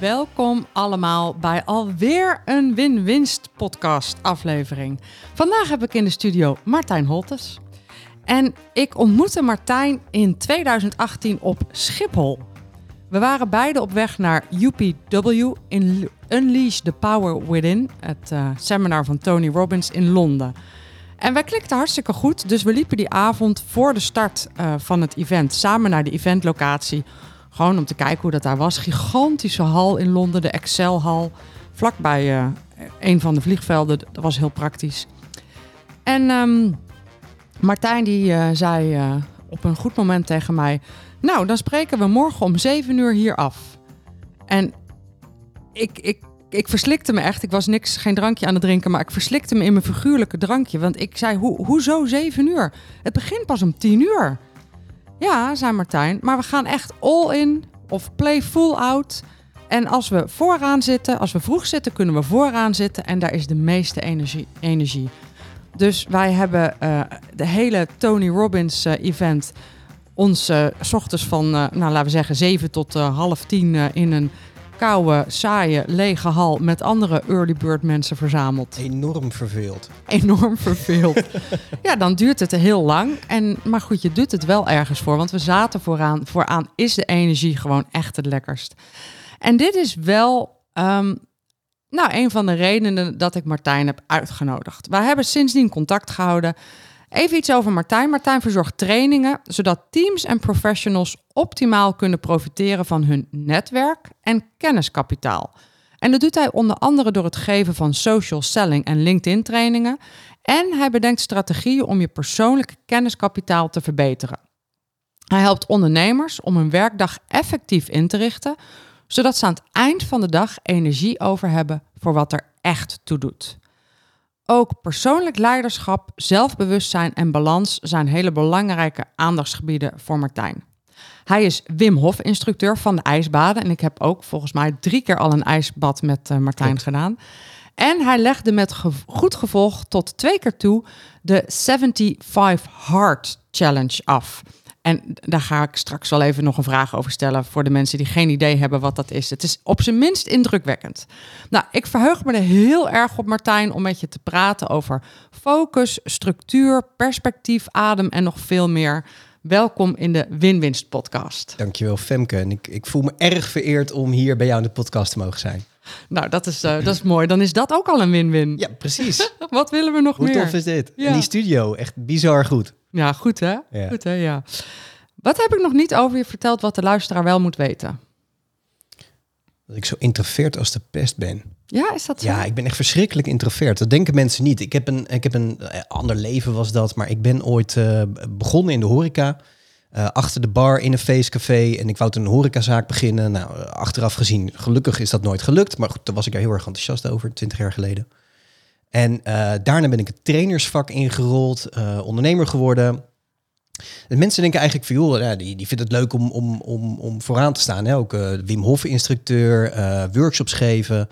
Welkom allemaal bij alweer een win-winst podcast aflevering. Vandaag heb ik in de studio Martijn Holtes. En ik ontmoette Martijn in 2018 op Schiphol. We waren beide op weg naar UPW in Unleash the Power Within, het uh, seminar van Tony Robbins in Londen. En wij klikten hartstikke goed, dus we liepen die avond voor de start uh, van het event samen naar de eventlocatie gewoon om te kijken hoe dat daar was. Gigantische hal in Londen, de Excel-hal. Vlakbij uh, een van de vliegvelden. Dat was heel praktisch. En um, Martijn die uh, zei uh, op een goed moment tegen mij... Nou, dan spreken we morgen om zeven uur hier af. En ik, ik, ik verslikte me echt. Ik was niks, geen drankje aan het drinken, maar ik verslikte me in mijn figuurlijke drankje. Want ik zei, Ho hoezo zeven uur? Het begint pas om tien uur. Ja, zei Martijn, maar we gaan echt all in of play full out. En als we vooraan zitten, als we vroeg zitten, kunnen we vooraan zitten en daar is de meeste energie. energie. Dus wij hebben uh, de hele Tony Robbins uh, event ons s ochtends van, nou laten we zeggen, 7 tot half tien in een koude, saaie, lege hal met andere early bird mensen verzameld. Enorm verveeld. Enorm verveeld. ja, dan duurt het heel lang. En, maar goed, je doet het wel ergens voor. Want we zaten vooraan. Vooraan is de energie gewoon echt het lekkerst. En dit is wel um, nou, een van de redenen dat ik Martijn heb uitgenodigd. We hebben sindsdien contact gehouden. Even iets over Martijn. Martijn verzorgt trainingen zodat teams en professionals optimaal kunnen profiteren van hun netwerk en kenniskapitaal. En dat doet hij onder andere door het geven van social selling en LinkedIn trainingen. En hij bedenkt strategieën om je persoonlijke kenniskapitaal te verbeteren. Hij helpt ondernemers om hun werkdag effectief in te richten, zodat ze aan het eind van de dag energie over hebben voor wat er echt toe doet. Ook persoonlijk leiderschap, zelfbewustzijn en balans zijn hele belangrijke aandachtsgebieden voor Martijn. Hij is Wim Hof instructeur van de ijsbaden en ik heb ook volgens mij drie keer al een ijsbad met uh, Martijn gedaan. En hij legde met ge goed gevolg tot twee keer toe de 75 Hard Challenge af. En daar ga ik straks wel even nog een vraag over stellen voor de mensen die geen idee hebben wat dat is. Het is op zijn minst indrukwekkend. Nou, ik verheug me er heel erg op, Martijn, om met je te praten over focus, structuur, perspectief, adem en nog veel meer. Welkom in de Win-Winst podcast. Dankjewel, Femke. En ik, ik voel me erg vereerd om hier bij jou in de podcast te mogen zijn. Nou, dat is, uh, dat is mooi. Dan is dat ook al een win-win. Ja, precies. Wat willen we nog Hoe meer? Hoe tof is dit? Ja. En die studio, echt bizar goed. Ja, goed hè? Ja. Goed hè, ja. Wat heb ik nog niet over je verteld wat de luisteraar wel moet weten? Dat ik zo introvert als de pest ben. Ja, is dat zo? Ja, ik ben echt verschrikkelijk introvert. Dat denken mensen niet. Ik heb een, ik heb een uh, ander leven was dat, maar ik ben ooit uh, begonnen in de horeca. Uh, achter de bar in een feestcafé en ik wou toen een horecazaak beginnen. Nou, achteraf gezien, gelukkig is dat nooit gelukt. Maar goed, daar was ik er heel erg enthousiast over, 20 jaar geleden. En daarna ben ik het trainersvak ingerold, ondernemer geworden. De mensen denken eigenlijk van, joh, die, die vindt het leuk om, om, om, om vooraan te staan. Hè? Ook Wim Hof instructeur, workshops geven.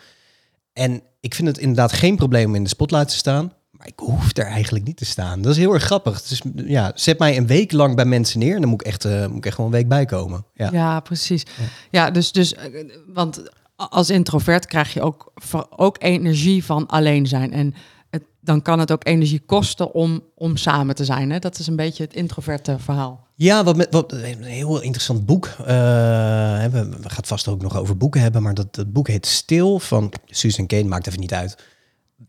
En ik vind het inderdaad geen probleem om in de spotlight te staan. Ik hoef er eigenlijk niet te staan. Dat is heel erg grappig. Dus ja, zet mij een week lang bij mensen neer en dan moet ik echt, uh, moet ik echt gewoon een week bijkomen. Ja, ja precies. Ja, ja dus, dus, want als introvert krijg je ook, ook energie van alleen zijn. En dan kan het ook energie kosten om, om samen te zijn. Hè? Dat is een beetje het introverte verhaal. Ja, wat, met, wat een heel interessant boek. Uh, we, we gaan het vast ook nog over boeken hebben, maar dat, dat boek heet Stil van Susan Kane, maakt even niet uit.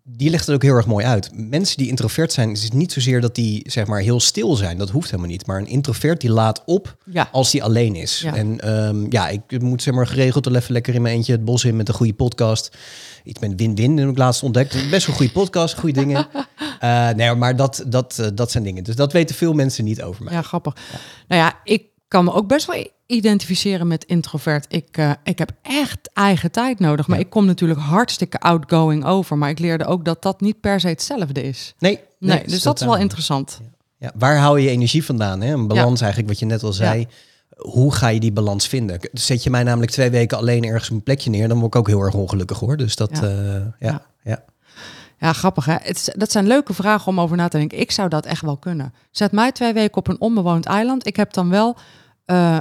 Die legt het ook heel erg mooi uit. Mensen die introvert zijn, is het niet zozeer dat die zeg maar heel stil zijn. Dat hoeft helemaal niet. Maar een introvert die laat op ja. als die alleen is. Ja. En um, ja, ik moet zeg maar geregeld wel even lekker in mijn eentje het bos in met een goede podcast iets met win-win heb ik laatst ontdekt. Best wel goede podcast, goede dingen. Uh, nee, maar dat, dat, uh, dat zijn dingen. Dus dat weten veel mensen niet over mij. Ja, grappig. Ja. Nou ja, ik kan me ook best wel identificeren met introvert. Ik, eh, ik heb echt eigen tijd nodig. Maar Ja. ik kom natuurlijk hartstikke outgoing over. Maar ik leerde ook dat dat niet per se hetzelfde is. Nee, Nee, dus dat is wel totaal. interessant. Ja, waar hou je energie vandaan? Hè? Een balans eigenlijk, wat je net al zei. Hoe ga je die balans vinden? Zet je mij namelijk twee weken alleen ergens een plekje neer, dan word ik ook heel erg ongelukkig hoor. Dus dat, Ja. ja, ja, Ja. grappig hè. Het, is- dat zijn leuke vragen om over na te denken. Ik zou dat echt wel kunnen. Zet mij twee weken op een onbewoond eiland. Ik heb dan wel, eh,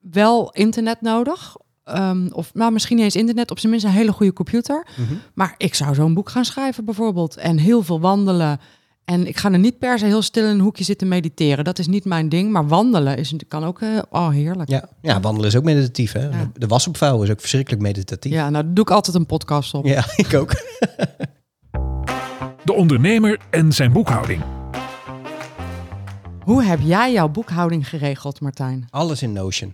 wel internet nodig. Ehm, of nou, misschien niet eens internet, op zijn minst een hele goede computer. Mhm. Maar ik zou zo'n boek gaan schrijven bijvoorbeeld. En heel veel wandelen. En ik ga er niet per se heel stil in een hoekje zitten mediteren. Dat is niet mijn ding. Maar wandelen is, kan ook... eh, oh, heerlijk. Ja, ja, wandelen is ook meditatief. Hè? Ja. De was opvouwen is ook verschrikkelijk meditatief. Ja, nou doe ik altijd een podcast op. Ja, ik ook. De ondernemer en zijn boekhouding. Hoe heb jij jouw boekhouding geregeld, Martijn? Alles in Notion.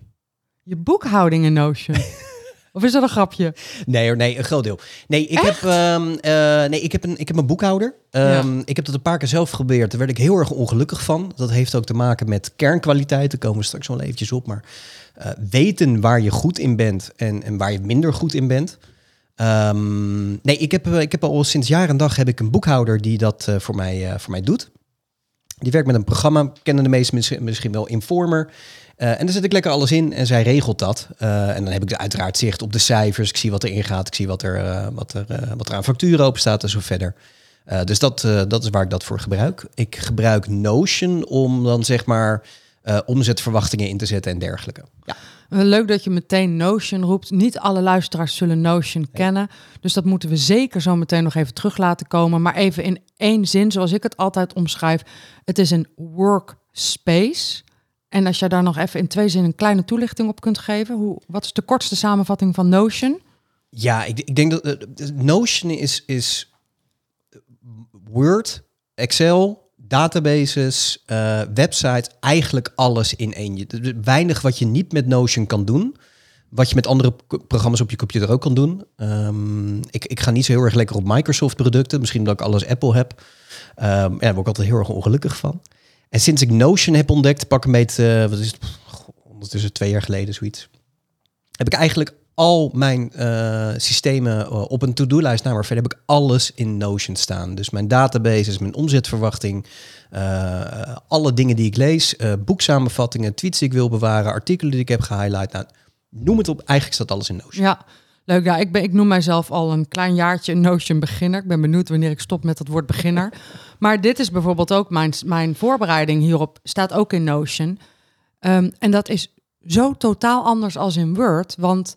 Je boekhouding in Notion. of is dat een grapje? Nee hoor, nee, een groot deel. Nee, ik, heb, ehm, eh, nee ik, heb, een, ik heb een boekhouder. Ehm, Ik heb dat een paar keer zelf geprobeerd. Daar werd ik heel erg ongelukkig van. Dat heeft ook te maken met kernkwaliteit. Daar komen we straks wel eventjes op. Maar eh, weten waar je goed in bent en, en waar je minder goed in bent. Ehm, nee, ik heb, eh, ik heb al sinds jaar en dag heb ik een boekhouder die dat eh, voor, mij, eh, voor mij doet. Die werkt met een programma, kennen de meesten misschien, misschien wel Informer. En daar zet ik lekker alles in en zij regelt dat. En dan heb ik uiteraard zicht op de cijfers. Ik zie wat erin gaat. Ik zie wat er, wat er, wat er aan facturen open staat en zo verder. Dus dat, dat is waar ik dat voor gebruik. Ik gebruik Notion om dan zeg maar omzetverwachtingen in te zetten en dergelijke. Ja, Leuk dat je meteen Notion roept. Niet alle luisteraars zullen Notion kennen. Dus dat moeten we zeker zo meteen nog even terug laten komen. Maar even in één zin, zoals ik het altijd omschrijf. Het is een workspace. En als jij daar nog even in twee zinnen een kleine toelichting op kunt geven. Hoe, wat is de kortste samenvatting van Notion? ja ik, ik denk dat eh, Notion is, is Word, Excel, databases, eh website, eigenlijk alles in één. Weinig wat je niet met Notion kan doen. Wat je met andere programma's op je computer ook kan doen. Ehm, ik, ik ga niet zo heel erg lekker op Microsoft producten. Misschien omdat ik alles Apple heb. Ehm, ja, daar word ik altijd heel erg ongelukkig van. En sinds ik Notion heb ontdekt, pak een beetje, eh, wat is het, ondertussen twee jaar geleden zoiets. Heb ik eigenlijk al mijn eh, systemen eh, op een to-do-lijst naar, maar verder heb ik alles in Notion staan. Dus mijn databases, mijn omzetverwachting, eh, alle dingen die ik lees, boeksamenvattingen, tweets die ik wil bewaren, artikelen die ik heb gehighlight. Nou, noem het op, eigenlijk staat alles in Notion. Ja, leuk. Ja, ik, ben, ik noem mijzelf al een klein jaartje Notion beginner. Ik ben benieuwd wanneer ik stop met het woord beginner. maar dit is bijvoorbeeld ook mijn, mijn voorbereiding hierop. Staat ook in Notion. Ehm, en dat is zo totaal anders als in Word. Want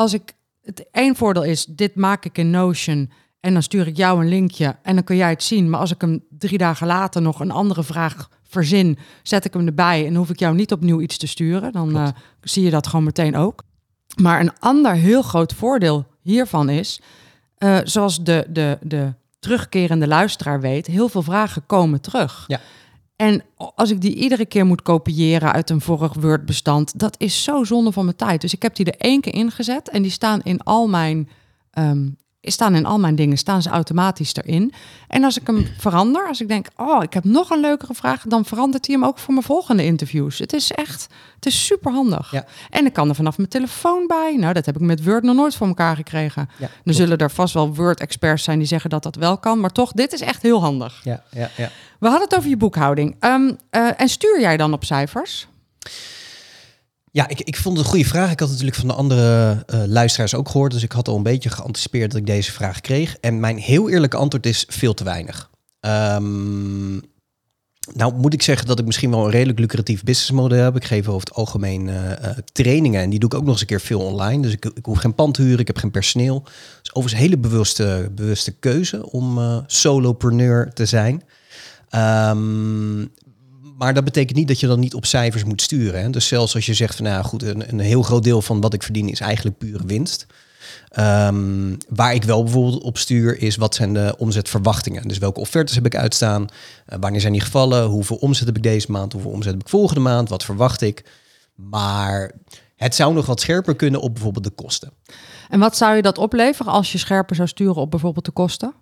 als ik... Het één voordeel is, dit maak ik in Notion... En dan stuur ik jou een linkje en dan kun jij het zien. Maar als ik hem drie dagen later nog een andere vraag verzin, zet ik hem erbij en hoef ik jou niet opnieuw iets te sturen. Dan eh, zie je dat gewoon meteen ook. Maar een ander heel groot voordeel hiervan is, eh, zoals de, de, de terugkerende luisteraar weet, heel veel vragen komen terug. Ja. En als ik die iedere keer moet kopiëren uit een vorig Word-bestand, dat is zo zonde van mijn tijd. Dus ik heb die er één keer ingezet en die staan in al mijn, ehm, staan in al mijn dingen, staan ze automatisch erin. En als ik hem verander, als ik denk, oh, ik heb nog een leukere vraag, dan verandert hij hem ook voor mijn volgende interviews. Het is echt, het is super handig. Ja. En ik kan er vanaf mijn telefoon bij. Nou, dat heb ik met Word nog nooit voor elkaar gekregen. Ja, Er zullen er vast wel Word-experts zijn die zeggen dat dat wel kan. Maar toch, dit is echt heel handig. Ja, ja, ja. We hadden het over je boekhouding. Ehm, eh, en stuur jij dan op cijfers? Ja, ik, ik vond het een goede vraag. Ik had natuurlijk van de andere eh, luisteraars ook gehoord. Dus ik had al een beetje geanticipeerd dat ik deze vraag kreeg. En mijn heel eerlijke antwoord is veel te weinig. Ehm, nou moet ik zeggen dat ik misschien wel een redelijk lucratief businessmodel heb. Ik geef over het algemeen eh, eh, trainingen. En die doe ik ook nog eens een keer veel online. Dus ik, ik hoef geen pand te huren. Ik heb geen personeel. Dus overigens een hele bewuste, bewuste keuze om solopreneur te zijn. Ehm, maar dat betekent niet dat je dan niet op cijfers moet sturen. Hè? Dus zelfs als je zegt van nou goed, een, een heel groot deel van wat ik verdien is eigenlijk pure winst. Ehm, waar ik wel bijvoorbeeld op stuur is wat zijn de omzetverwachtingen. Dus welke offertes heb ik uitstaan? Eh, wanneer zijn die gevallen? Hoeveel omzet heb ik deze maand? Hoeveel omzet heb ik volgende maand? Wat verwacht ik? Maar het zou nog wat scherper kunnen op bijvoorbeeld de kosten. En wat zou je dat opleveren als je scherper zou sturen op bijvoorbeeld de kosten?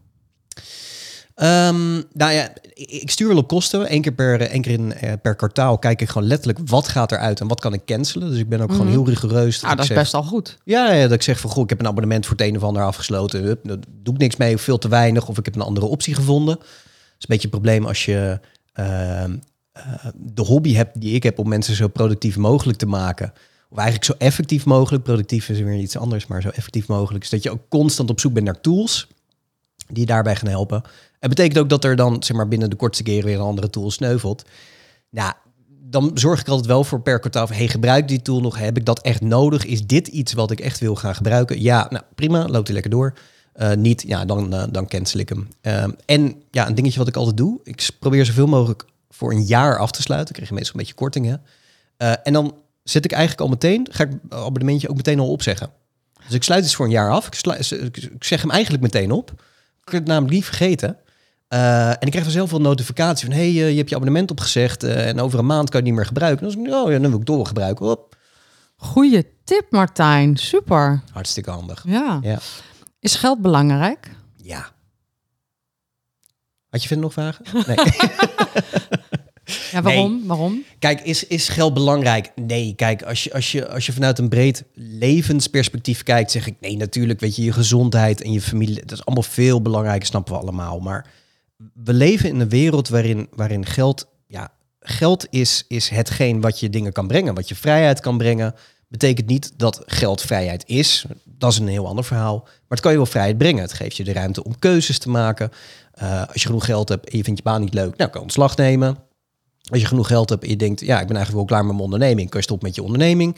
Ehm, nou ja, ik stuur wel op kosten. Eén keer per, één keer in, eh, per kwartaal kijk ik gewoon letterlijk wat gaat eruit en wat kan ik cancelen. Dus ik ben ook gewoon Mhm. heel rigoureus. Dat ik is zeg, best al goed. Ja, ja, dat ik zeg van goh, ik heb een abonnement voor het een of ander afgesloten. Hup, daar doe ik niks mee, of veel te weinig. Of ik heb een andere optie gevonden. Dat is een beetje een probleem als je ehm, eh, de hobby hebt die ik heb om mensen zo productief mogelijk te maken. Of eigenlijk zo effectief mogelijk. Productief is weer iets anders, maar zo effectief mogelijk. Is dat je ook constant op zoek bent naar tools die je daarbij gaan helpen. Het betekent ook dat er dan zeg maar, binnen de kortste keren weer een andere tool sneuvelt. Nou, dan zorg ik altijd wel voor per kwartaal van, hey, gebruik die tool nog? Heb ik dat echt nodig? Is dit iets wat ik echt wil gaan gebruiken? Ja, nou prima, loopt hij lekker door. Eh, niet, ja, dan, eh, dan cancel ik hem. Ehm, en ja, een dingetje wat ik altijd doe, ik probeer zoveel mogelijk voor een jaar af te sluiten. Ik krijg je meestal een beetje kortingen. Eh, en dan zet ik eigenlijk al meteen, ga ik abonnementje ook meteen al opzeggen. Dus ik sluit het voor een jaar af. Ik zeg hem eigenlijk meteen op. Ik heb het namelijk niet vergeten. Eh, en ik krijg dan zelf veel notificatie van... hey, eh, je hebt je abonnement opgezegd eh, en over een maand kan je het niet meer gebruiken. Dan denk ik, oh ja, dan wil ik doorgebruiken. Hop. Goeie tip, Martijn. Super. Hartstikke handig. Ja. Ja. Is geld belangrijk? Ja. Had je verder nog vragen? Nee. Ja, waarom? Waarom? Kijk, is, is geld belangrijk? Nee, kijk, als je, als, je, als je vanuit een breed levensperspectief kijkt, zeg ik nee, natuurlijk, weet je, je gezondheid en je familie, dat is allemaal veel belangrijker, snappen we allemaal. Maar we leven in een wereld waarin, waarin geld, ja, geld is, is hetgeen wat je dingen kan brengen, wat je vrijheid kan brengen. Betekent niet dat geld vrijheid is. Dat is een heel ander verhaal. Maar het kan je wel vrijheid brengen. Het geeft je de ruimte om keuzes te maken. Eh, als je genoeg geld hebt en je vindt je baan niet leuk, nou kan je ontslag nemen. Als je genoeg geld hebt en je denkt, ja, ik ben eigenlijk wel klaar met mijn onderneming, kun je stoppen met je onderneming.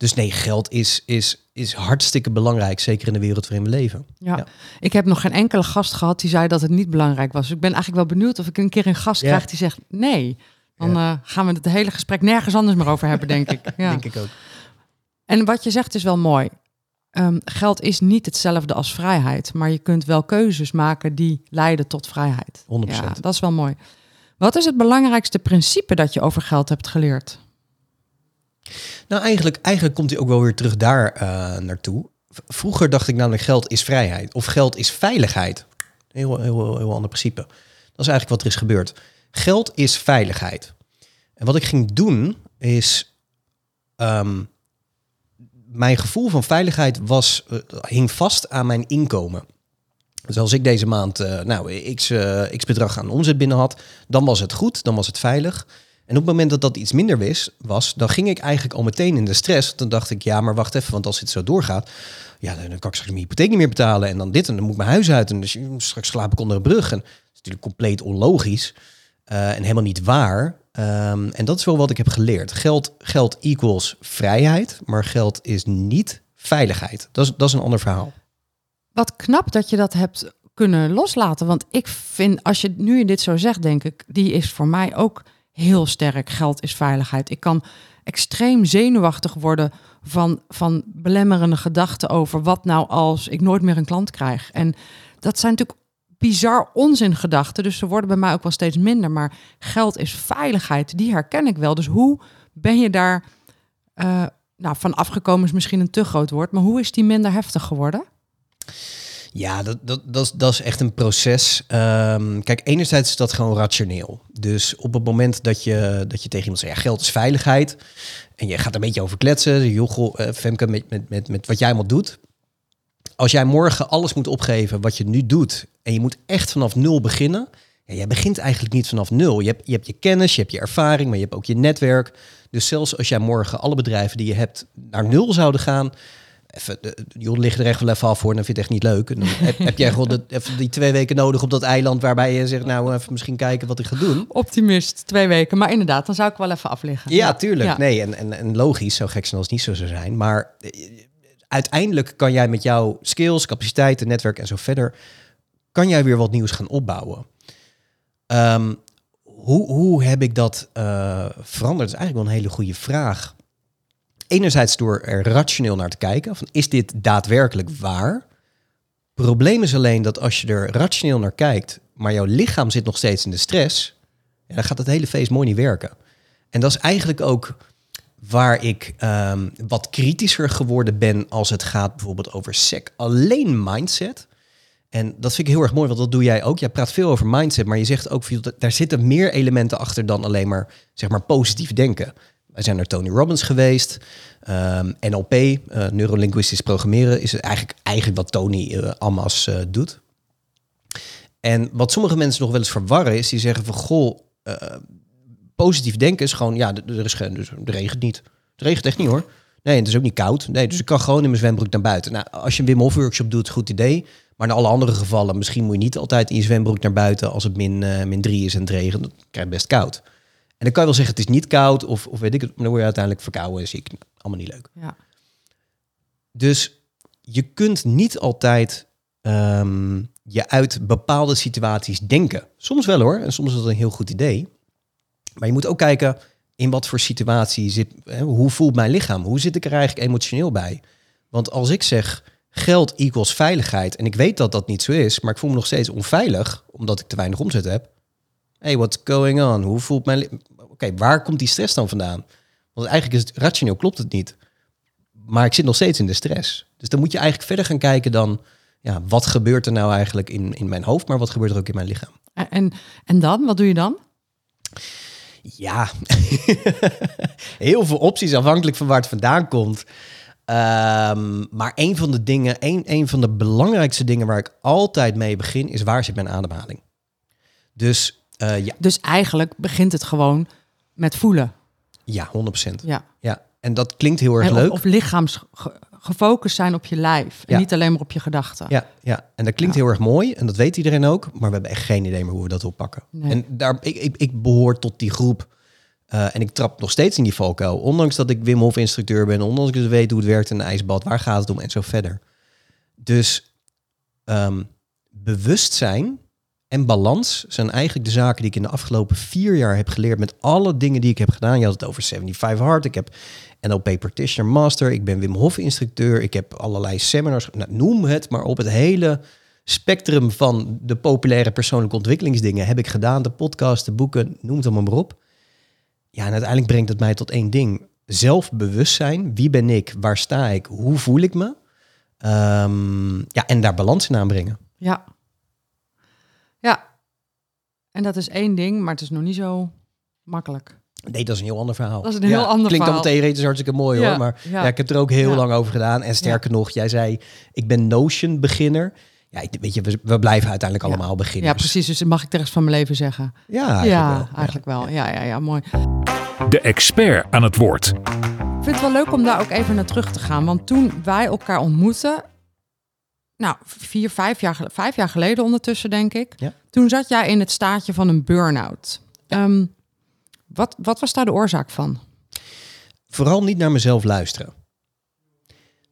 Dus nee, geld is, is, is hartstikke belangrijk, zeker in de wereld waarin we leven. Ja. Ja. Ik heb nog geen enkele gast gehad die zei dat het niet belangrijk was. Dus ik ben eigenlijk wel benieuwd of ik een keer een gast Ja. krijg die zegt nee. Dan eh, gaan we het hele gesprek nergens anders meer over hebben, denk ik. Ja. Denk ik ook. En wat je zegt is wel mooi. Ehm, geld is niet hetzelfde als vrijheid, maar je kunt wel keuzes maken die leiden tot vrijheid. 100%. Ja, dat is wel mooi. Wat is het belangrijkste principe dat je over geld hebt geleerd? Nou, eigenlijk, eigenlijk komt hij ook wel weer terug daar eh, naartoe. Vroeger dacht ik namelijk geld is vrijheid of geld is veiligheid. Heel, heel, heel, ander principe. Dat is eigenlijk wat er is gebeurd. Geld is veiligheid. En wat ik ging doen is... ehm, mijn gevoel van veiligheid was, eh, hing vast aan mijn inkomen. Dus als ik deze maand eh, nou, x, x bedrag aan omzet binnen had, dan was het goed, dan was het veilig. En op het moment dat dat iets minder wis, was, dan ging ik eigenlijk al meteen in de stress. Dan dacht ik, ja, maar wacht even, want als dit zo doorgaat, ja, dan kan ik straks mijn hypotheek niet meer betalen. En dan dit, en dan moet ik mijn huis uit. En dus straks slaap ik onder een brug. En dat is natuurlijk compleet onlogisch eh, en helemaal niet waar. Ehm, en dat is wel wat ik heb geleerd. Geld, geld equals vrijheid, maar geld is niet veiligheid. Dat is, dat is een ander verhaal. Wat knap dat je dat hebt kunnen loslaten. Want ik vind, als je nu dit zo zegt, denk ik, die is voor mij ook heel sterk. Geld is veiligheid. Ik kan extreem zenuwachtig worden van, van belemmerende gedachten over wat nou als ik nooit meer een klant krijg. En dat zijn natuurlijk bizar onzingedachten. Dus ze worden bij mij ook wel steeds minder. Maar geld is veiligheid, die herken ik wel. Dus hoe ben je daar eh, nou, van afgekomen is misschien een te groot woord. Maar hoe is die minder heftig geworden? Ja, dat, dat, dat, is, dat is echt een proces. Ehm, kijk, enerzijds is dat gewoon rationeel. Dus op het moment dat je, dat je tegen iemand zegt, ja, geld is veiligheid. En je gaat een beetje over kletsen. Joh, eh, Femke, met, met, met, met wat jij allemaal doet. Als jij morgen alles moet opgeven wat je nu doet. En je moet echt vanaf nul beginnen. Ja, jij begint eigenlijk niet vanaf nul. Je hebt, je hebt je kennis, je hebt je ervaring, maar je hebt ook je netwerk. Dus zelfs als jij morgen alle bedrijven die je hebt naar nul zouden gaan, even, de- joh, lig er echt wel even af voor, dan vind je het echt niet leuk. En dan heb, heb jij gewoon even die twee weken nodig op dat eiland waarbij je zegt, nou even misschien kijken wat ik ga doen. Optimist, twee weken. Maar inderdaad, dan zou ik wel even afliggen. Ja, tuurlijk. Ja. Nee, en, en, en logisch, zo gek zijn als het niet zo zou zijn. Maar eh, uiteindelijk kan jij met jouw skills, capaciteiten, netwerk en zo verder, kan jij weer wat nieuws gaan opbouwen. Ehm, hoe, hoe heb ik dat eh, veranderd? Dat is eigenlijk wel een hele goede vraag. Enerzijds door er rationeel naar te kijken. Van, is dit daadwerkelijk waar? Probleem is alleen dat als je er rationeel naar kijkt, maar jouw lichaam zit nog steeds in de stress, dan gaat het hele feest mooi niet werken. En dat is eigenlijk ook waar ik ehm, wat kritischer geworden ben als het gaat bijvoorbeeld over sec. Alleen mindset. En dat vind ik heel erg mooi, want dat doe jij ook. Jij praat veel over mindset, maar je zegt ook, daar zitten meer elementen achter dan alleen maar, zeg maar positief denken. Wij zijn naar Tony Robbins geweest. Ehm, NLP, uh, neurolinguistisch programmeren, is eigenlijk, eigenlijk wat Tony uh, Amas uh, doet. En wat sommige mensen nog wel eens verwarren, is die zeggen van, goh, positief denken is gewoon, ja, er, is geen, dus, er regent niet. Het regent echt niet hoor. Nee, het is ook niet koud. Nee, dus ik kan gewoon in mijn zwembroek naar buiten. Nou, als je een Wim Hof workshop doet, goed idee. Maar in alle andere gevallen, misschien moet je niet altijd in je zwembroek naar buiten als het min, min drie is en het regent. Dan krijg je best koud. En dan kan je wel zeggen, het is niet koud of, of weet ik het, maar dan word je uiteindelijk verkouden. Zie ik allemaal niet leuk. Ja. Dus je kunt niet altijd um, je uit bepaalde situaties denken. Soms wel hoor, en soms is dat een heel goed idee. Maar je moet ook kijken in wat voor situatie zit, hoe voelt mijn lichaam? Hoe zit ik er eigenlijk emotioneel bij? Want als ik zeg geld equals veiligheid en ik weet dat dat niet zo is, maar ik voel me nog steeds onveilig omdat ik te weinig omzet heb. Hey, what's going on? Hoe voelt mijn Oké, waar komt die stress dan vandaan? Want eigenlijk is het rationeel klopt het niet. Maar ik zit nog steeds in de stress. Dus dan moet je eigenlijk verder gaan kijken dan, ja, wat gebeurt er nou eigenlijk in, in mijn hoofd, maar wat gebeurt er ook in mijn lichaam? En, en dan, wat doe je dan? Ja, heel veel opties afhankelijk van waar het vandaan komt. Um, maar een van de dingen, een, een van de belangrijkste dingen waar ik altijd mee begin, is waar zit mijn ademhaling. Dus, uh, ja. dus eigenlijk begint het gewoon met voelen. Ja, 100%. Ja. ja. En dat klinkt heel erg leuk. Of lichaams gefocust zijn op je lijf en Ja. niet alleen maar op je gedachten. Ja, ja, en dat klinkt heel erg mooi en dat weet iedereen ook, maar we hebben echt geen idee meer hoe we dat oppakken. Nee. En daar, ik, ik, ik behoor tot die groep uh, en ik trap nog steeds in die valkuil, ondanks dat ik Wim Hof instructeur ben, ondanks dat ik weet hoe het werkt in een ijsbad, waar gaat het om en zo verder. Dus um, bewustzijn en balans zijn eigenlijk de zaken die ik in de afgelopen vier jaar heb geleerd met alle dingen die ik heb gedaan. Je had het over 75 Hard, ik heb NLP Practitioner Master, ik ben Wim Hof instructeur, ik heb allerlei seminars, nou, noem het maar op het hele spectrum van de populaire persoonlijke ontwikkelingsdingen heb ik gedaan, de podcast, de boeken, noem het allemaal maar op. Ja, en uiteindelijk brengt het mij tot één ding. Zelfbewustzijn, wie ben ik, waar sta ik, hoe voel ik me? Um, ja, en daar balans in aanbrengen. Ja. Ja. En dat is één ding, maar het is nog niet zo makkelijk. Nee, dat is een heel ander verhaal. Dat is een heel ander klinkt verhaal. dan theoretisch hartstikke mooi Ja, hoor. Maar ja. ja. ik heb er ook heel Ja. lang over gedaan. En sterker nog, jij zei, ik ben Notion beginner. Ja, ik, weet je, we, we blijven uiteindelijk Ja. allemaal beginners. Ja, precies. Dus dat mag ik de rest van mijn leven zeggen. Ja, eigenlijk ja, wel. eigenlijk wel. Ja, ja, ja, mooi. De expert aan het woord. Ik vind het wel leuk om daar ook even naar terug te gaan. Want toen wij elkaar ontmoetten, nou, vier, vijf jaar, vijf jaar geleden ondertussen, denk ik. Ja. Toen zat jij in het staatje van een burn-out. Ehm, wat, wat was daar de oorzaak van? Vooral niet naar mezelf luisteren.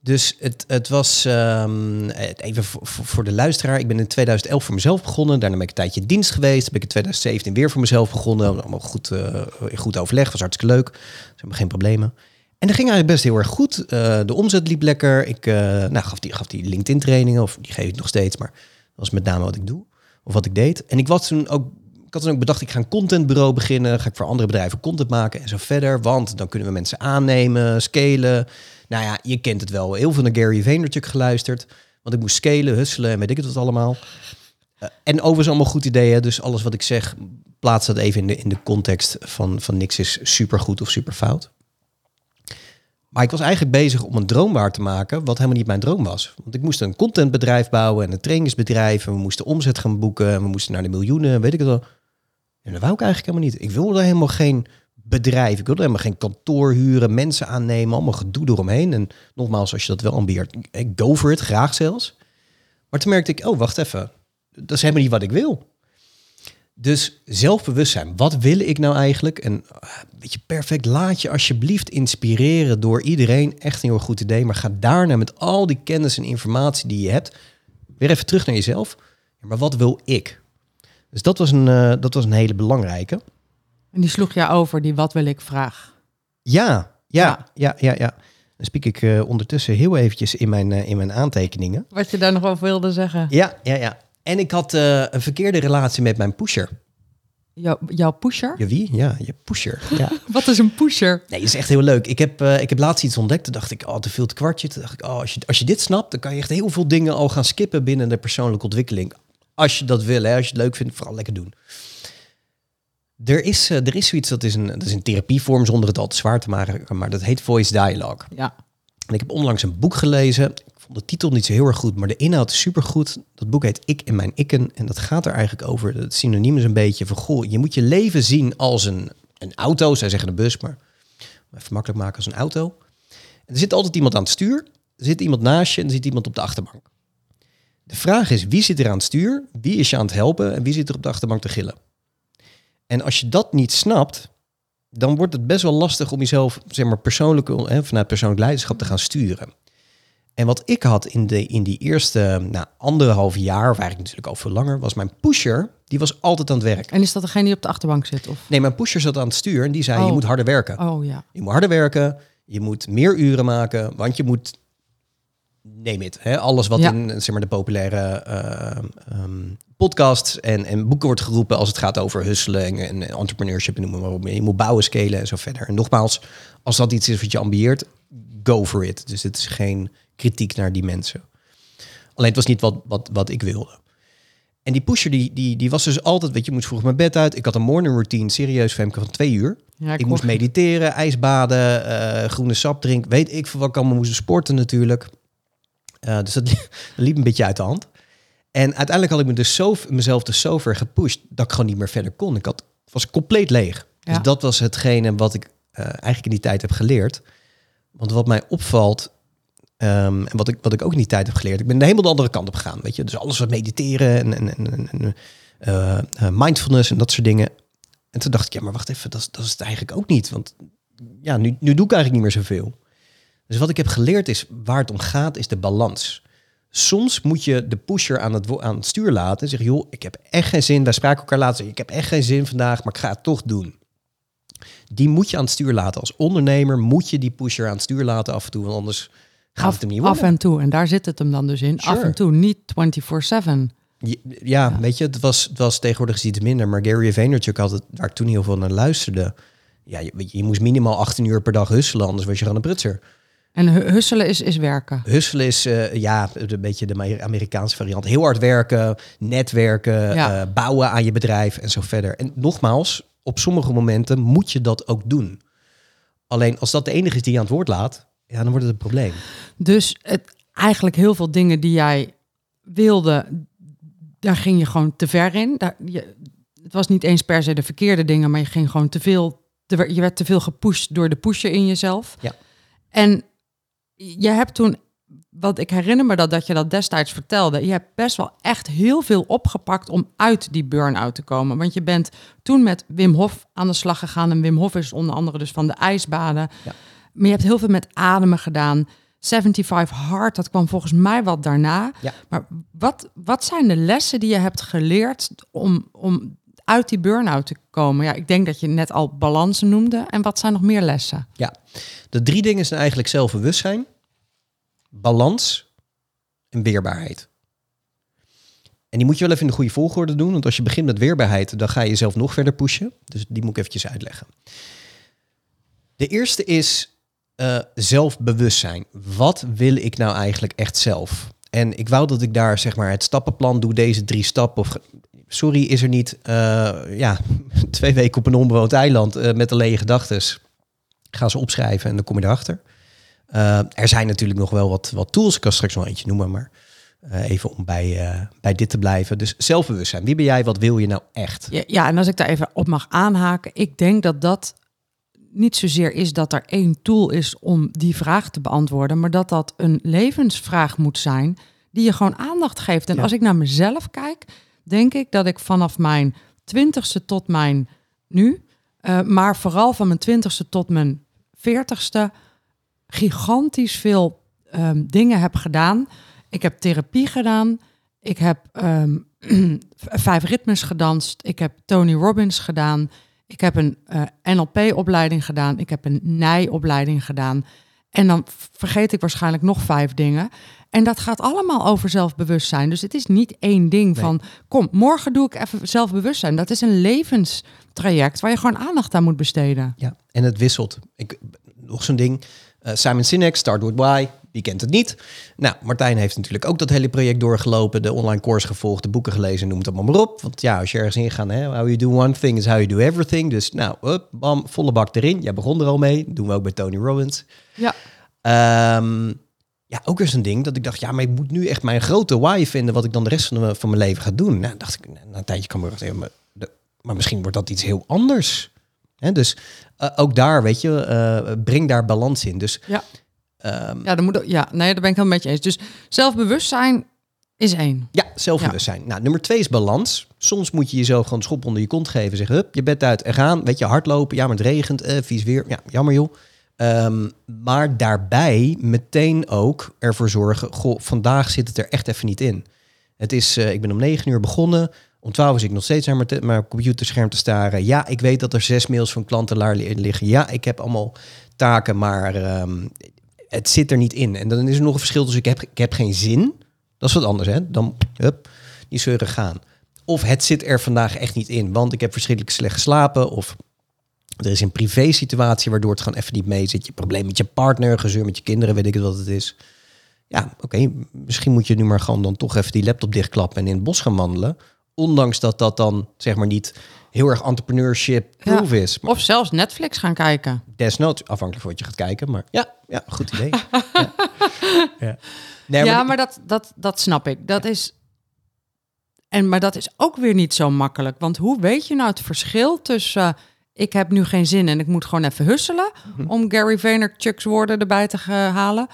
Dus het, het was, ehm, even voor, de luisteraar, ik ben in 2011 voor mezelf begonnen. Daarna ben ik een tijdje dienst geweest. Dan ben ik in 2017 weer voor mezelf begonnen. Allemaal goed, in goed overleg, was hartstikke leuk. Ze hebben geen problemen. En dat ging eigenlijk best heel erg goed. Eh, de omzet liep lekker. Ik eh, nou, gaf die, gaf die LinkedIn trainingen, of die geef ik nog steeds, maar dat was met name wat ik doe. Of wat ik deed. En ik was toen ook, ik had toen ook bedacht, ik ga een contentbureau beginnen. Ga ik voor andere bedrijven content maken en zo verder. Want dan kunnen we mensen aannemen, scalen. Nou ja, je kent het wel. Heel veel naar Gary Vaynerchuk geluisterd. Want ik moest scalen, husselen en weet ik het wat allemaal. Eh, en overigens allemaal goed ideeën. Dus alles wat ik zeg, plaats dat even in de, in de context van, van niks is super goed of super fout. Ik was eigenlijk bezig om een droom waar te maken, wat helemaal niet mijn droom was. Want ik moest een contentbedrijf bouwen en een trainingsbedrijf. En we moesten omzet gaan boeken. En we moesten naar de miljoenen, weet ik het wel. En dat wou ik eigenlijk helemaal niet. Ik wilde helemaal geen bedrijf. Ik wilde helemaal geen kantoor huren, mensen aannemen, allemaal gedoe eromheen. En nogmaals, als je dat wel ambieert, go for it, graag zelfs. Maar toen merkte ik, oh, wacht even. Dat is helemaal niet wat ik wil. Dus zelfbewustzijn. Wat wil ik nou eigenlijk? En weet je, perfect. Laat je alsjeblieft inspireren door iedereen. Echt een heel goed idee. Maar ga daarna met al die kennis en informatie die je hebt, weer even terug naar jezelf. Maar wat wil ik? Dus dat was een, eh, dat was een hele belangrijke. En die sloeg jij over, die wat wil ik vraag. Ja, Ja. ja, ja, ja. Dan spiek ik eh, ondertussen heel eventjes in mijn, eh, in mijn aantekeningen. Wat je daar nog over wilde zeggen. Ja, ja, ja. En ik had eh, een verkeerde relatie met mijn pusher. Jou, jouw pusher? Je wie? Ja, je pusher. Ja. Wat is een pusher? Nee, dat is echt heel leuk. Ik heb, eh, ik heb laatst iets ontdekt. Toen dacht ik, oh, te veel te kwartje. Toen dacht ik, oh, als je, als je dit snapt, dan kan je echt heel veel dingen al gaan skippen binnen de persoonlijke ontwikkeling. Als je dat wil, hè, als je het leuk vindt, vooral lekker doen. Er is, eh, er is zoiets, dat is, een, dat is een therapievorm zonder het al te zwaar te maken, maar dat heet Voice Dialogue. Ja. En ik heb onlangs een boek gelezen. De titel niet zo heel erg goed, maar de inhoud is supergoed. Dat boek heet Ik en mijn ikken. En dat gaat er eigenlijk over. Het synoniem is een beetje van, goh, je moet je leven zien als een, een auto. Zij zeggen een bus, maar even makkelijk maken als een auto. En er zit altijd iemand aan het stuur. Er zit iemand naast je en er zit iemand op de achterbank. De vraag is, wie zit er aan het stuur? Wie is je aan het helpen? En wie zit er op de achterbank te gillen? En als je dat niet snapt, dan wordt het best wel lastig om jezelf, zeg maar, persoonlijk, hè, vanuit persoonlijk leiderschap te gaan sturen. En wat ik had in, de, in die eerste nou, anderhalf jaar, of eigenlijk natuurlijk al veel langer, was mijn pusher, die was altijd aan het werk. En is dat degene die op de achterbank zit? Of? Nee, mijn pusher zat aan het stuur en die zei, je Oh. moet harder werken. Oh ja. Je moet harder werken, je moet meer uren maken, want je moet, neem het, hè, alles wat Ja. in zeg maar, de populaire ehm, podcasts en, en boeken wordt geroepen als het gaat over hustelen en, en entrepreneurship en noem maar op. Je moet bouwen, scalen en zo verder. En nogmaals, als dat iets is wat je ambieert, go for it. Dus het is geen kritiek naar die mensen. Alleen het was niet wat, wat, wat ik wilde. En die pusher, die, die, die was dus altijd, weet je, moest vroeg mijn bed uit. Ik had een morning routine, serieus, Femke, van twee uur. ja Ik moest mediteren, ijsbaden, eh, groene sap drinken. Weet ik veel wat ik allemaal moest sporten natuurlijk. Eh, dus dat, li- dat liep een beetje uit de hand. En uiteindelijk had ik me dus zo, mezelf dus zo ver gepusht dat ik gewoon niet meer verder kon. Ik had, was compleet leeg. Dus dat was hetgene wat ik eh, eigenlijk in die tijd heb geleerd. Want wat mij opvalt, ehm, en wat ik, wat ik ook in die tijd heb geleerd, ik ben helemaal de andere kant op gegaan. Weet je? Dus alles wat mediteren en, en, en, eh, eh, mindfulness en dat soort dingen. En toen dacht ik, ja, maar wacht even, dat, dat is het eigenlijk ook niet. Want ja, nu, nu doe ik eigenlijk niet meer zoveel. Dus wat ik heb geleerd is, waar het om gaat, is de balans. Soms moet je de pusher aan het, aan het stuur laten en zeggen, joh, ik heb echt geen zin. Wij spraken elkaar laatst, ik heb echt geen zin vandaag, maar ik ga het toch doen. Die moet je aan het stuur laten. Als ondernemer moet je die pusher aan het stuur laten af en toe, want anders gaat af, het hem niet af worden. en toe. En daar zit het hem dan dus in. Af en toe, niet 24-7. Ja, ja, weet je, het was, het was tegenwoordig is iets minder. Maar Gary Vaynerchuk had het, waar ik toen heel veel naar luisterde. Ja, je, moest minimaal 18 uur per dag husselen, anders was je gewoon een prutser. En hu- husselen is, is werken. Husselen is eh, ja, een beetje de Amer- Amerikaanse variant. Heel hard werken, netwerken, Ja. eh, bouwen aan je bedrijf en zo verder. En nogmaals, op sommige momenten moet je dat ook doen. Alleen als dat de enige is die je aan het woord laat, ja, dan wordt het een probleem. Dus het, eigenlijk heel veel dingen die jij wilde, daar ging je gewoon te ver in. Daar, je, het was niet eens per se de verkeerde dingen, maar je ging gewoon te veel. te je werd te veel gepusht door de pusher in jezelf. Ja. En je hebt toen, wat ik herinner me dat, dat je dat destijds vertelde, je hebt best wel echt heel veel opgepakt om uit die burn-out te komen. Want je bent toen met Wim Hof aan de slag gegaan. En Wim Hof is onder andere dus van de ijsbaden. Ja. Maar je hebt heel veel met ademen gedaan. 75 Hard, dat kwam volgens mij wat daarna. Ja. Maar wat, wat zijn de lessen die je hebt geleerd om, om uit die burn-out te komen? Ja, ik denk dat je net al balansen noemde. En wat zijn nog meer lessen? Ja, de drie dingen zijn eigenlijk zelfbewustzijn, balans en weerbaarheid. En die moet je wel even in de goede volgorde doen, want als je begint met weerbaarheid, dan ga je jezelf nog verder pushen. Dus die moet ik eventjes uitleggen. De eerste is eh, zelfbewustzijn. Wat wil ik nou eigenlijk echt zelf? En ik wou dat ik daar zeg maar het stappenplan doe, deze drie stappen. Of, sorry, is er niet eh, ja, twee weken op een onbewoond eiland eh, met alleen gedachtes. Ga ze opschrijven en dan kom je erachter. Eh, er zijn natuurlijk nog wel wat, wat tools. Ik kan straks nog eentje noemen, maar eh, even om bij, eh, bij dit te blijven. Dus zelfbewustzijn. Wie ben jij? Wat wil je nou echt? Ja, ja, en als ik daar even op mag aanhaken, ik denk dat dat niet zozeer is dat er één tool is om die vraag te beantwoorden, maar dat dat een levensvraag moet zijn die je gewoon aandacht geeft. En Ja. als ik naar mezelf kijk, denk ik dat ik vanaf mijn twintigste tot mijn nu, maar vooral van mijn twintigste tot mijn veertigste, gigantisch veel ehm, dingen heb gedaan. Ik heb therapie gedaan. Ik heb ehm, vijf ritmes gedanst. Ik heb Tony Robbins gedaan. Ik heb een eh, NLP-opleiding gedaan. Ik heb een NIJ-opleiding gedaan. En dan vergeet ik waarschijnlijk nog vijf dingen. En dat gaat allemaal over zelfbewustzijn. Dus het is niet één ding Nee. van, kom, morgen doe ik even zelfbewustzijn. Dat is een levenstraject waar je gewoon aandacht aan moet besteden. Ja, en het wisselt. Ik, nog zo'n ding. Eh, Simon Sinek, Start With Why. Wie kent het niet? Nou, Martijn heeft natuurlijk ook dat hele project doorgelopen. De online course gevolgd, de boeken gelezen, noem het allemaal maar op. Want ja, als je ergens ingaat, hè, how you do one thing is how you do everything. Dus nou, up, bam, volle bak erin. Jij begon er al mee. doen we ook bij Tony Robbins. Ja, Ehm, ja, ook weer zo'n ding dat ik dacht, ja, maar ik moet nu echt mijn grote why vinden wat ik dan de rest van, de- van mijn leven ga doen. Nou, dacht ik, na een tijdje kan ik maar, maar misschien wordt dat iets heel anders. Hè, dus eh, ook daar, weet je, eh, breng daar balans in. Dus ja. ehm, Ja, dat moet, ja, nee, daar ben ik helemaal met je eens. Dus zelfbewustzijn is één. ja, zelfbewustzijn. Nou, nummer twee is balans. Soms moet je jezelf gewoon schop onder je kont geven. Zeggen, hup, je bed uit en gaan. Weet je, hardlopen. Ja, maar het regent. eh, vies weer. Ja, jammer joh. Ehm, maar daarbij meteen ook ervoor zorgen... Goh, vandaag zit het er echt even niet in. Het is, eh, ik ben om negen uur begonnen. Om twaalf ik nog steeds naar mijn, mijn computerscherm te staren. Ja, ik weet dat er zes mails van klanten li- liggen. Ja, ik heb allemaal taken, maar ehm, het zit er niet in. En dan is er nog een verschil tussen ik heb, ik heb geen zin... Dat is wat anders, hè? Dan, hup, die zeuren gaan. Of het zit er vandaag echt niet in, want ik heb verschrikkelijk slecht geslapen. Of er is een privé situatie waardoor het gewoon even niet mee zit. Je probleem met je partner, gezeur met je kinderen, weet ik het wat het is. Ja, oké, misschien moet je nu maar gewoon dan toch even die laptop dichtklappen en in het bos gaan wandelen. Ondanks dat dat dan, zeg maar, niet heel erg entrepreneurship-proof is. Maar Of zelfs Netflix gaan kijken. desnoods, afhankelijk van wat je gaat kijken. Maar ja, ja goed idee. ja. Ja. Nee, maar dat, dat, dat snap ik. Dat is. En, maar dat is ook weer niet zo makkelijk. Want hoe weet je nou het verschil tussen. eh, ik heb nu geen zin en ik moet gewoon even husselen. Mhm. om Gary Vaynerchuk's woorden erbij te halen.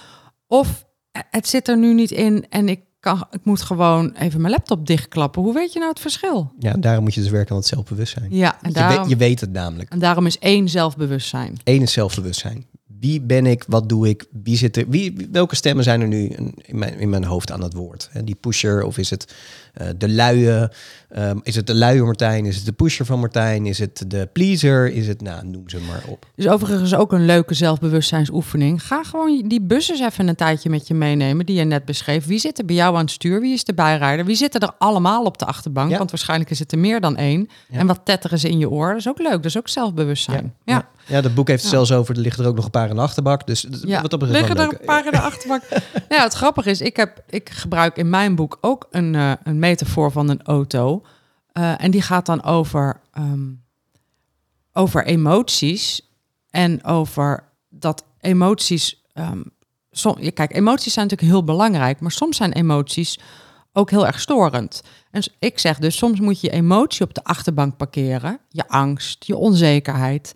Of eh, het zit er nu niet in en ik, kan, ik moet gewoon even mijn laptop dichtklappen. Hoe weet je nou het verschil? Ja, daarom moet je dus werken aan het zelfbewustzijn. Ja, en Je, weet, je weet het namelijk. en daarom is één zelfbewustzijn. Eén is zelfbewustzijn. Wie ben ik? Wat doe ik? Wie zit er? Wie, welke stemmen zijn er nu in mijn, in mijn hoofd aan het woord? Die pusher of is het eh, de luie? Ehm, is het de luie Martijn? Is het de pusher van Martijn? Is het de pleaser? Is het, nou, noem ze maar op. Dus overigens ook een leuke zelfbewustzijnsoefening. Ga gewoon die bussen even een tijdje met je meenemen die je net beschreef. Wie zit er bij jou aan het stuur? Wie is de bijrijder? Wie zitten er allemaal op de achterbank? Ja. Want waarschijnlijk is het er meer dan één. Ja. En wat tetteren ze in je oor? Dat is ook leuk. Dat is ook zelfbewustzijn. Ja. ja. ja, dat boek heeft het Ja. zelfs over. Er liggen er ook nog een paar in de achterbak. Dus Ja, wat dat betreft liggen er leuk. een paar in de achterbak. ja, het grappige is, ik, heb, ik gebruik in mijn boek ook een, eh, een metafoor van een auto. Eh, en die gaat dan over, ehm, over emoties en over dat emoties. ehm, som, ja, kijk, emoties zijn natuurlijk heel belangrijk, maar soms zijn emoties ook heel erg storend. En ik zeg dus, soms moet je je emotie op de achterbank parkeren, je angst, je onzekerheid,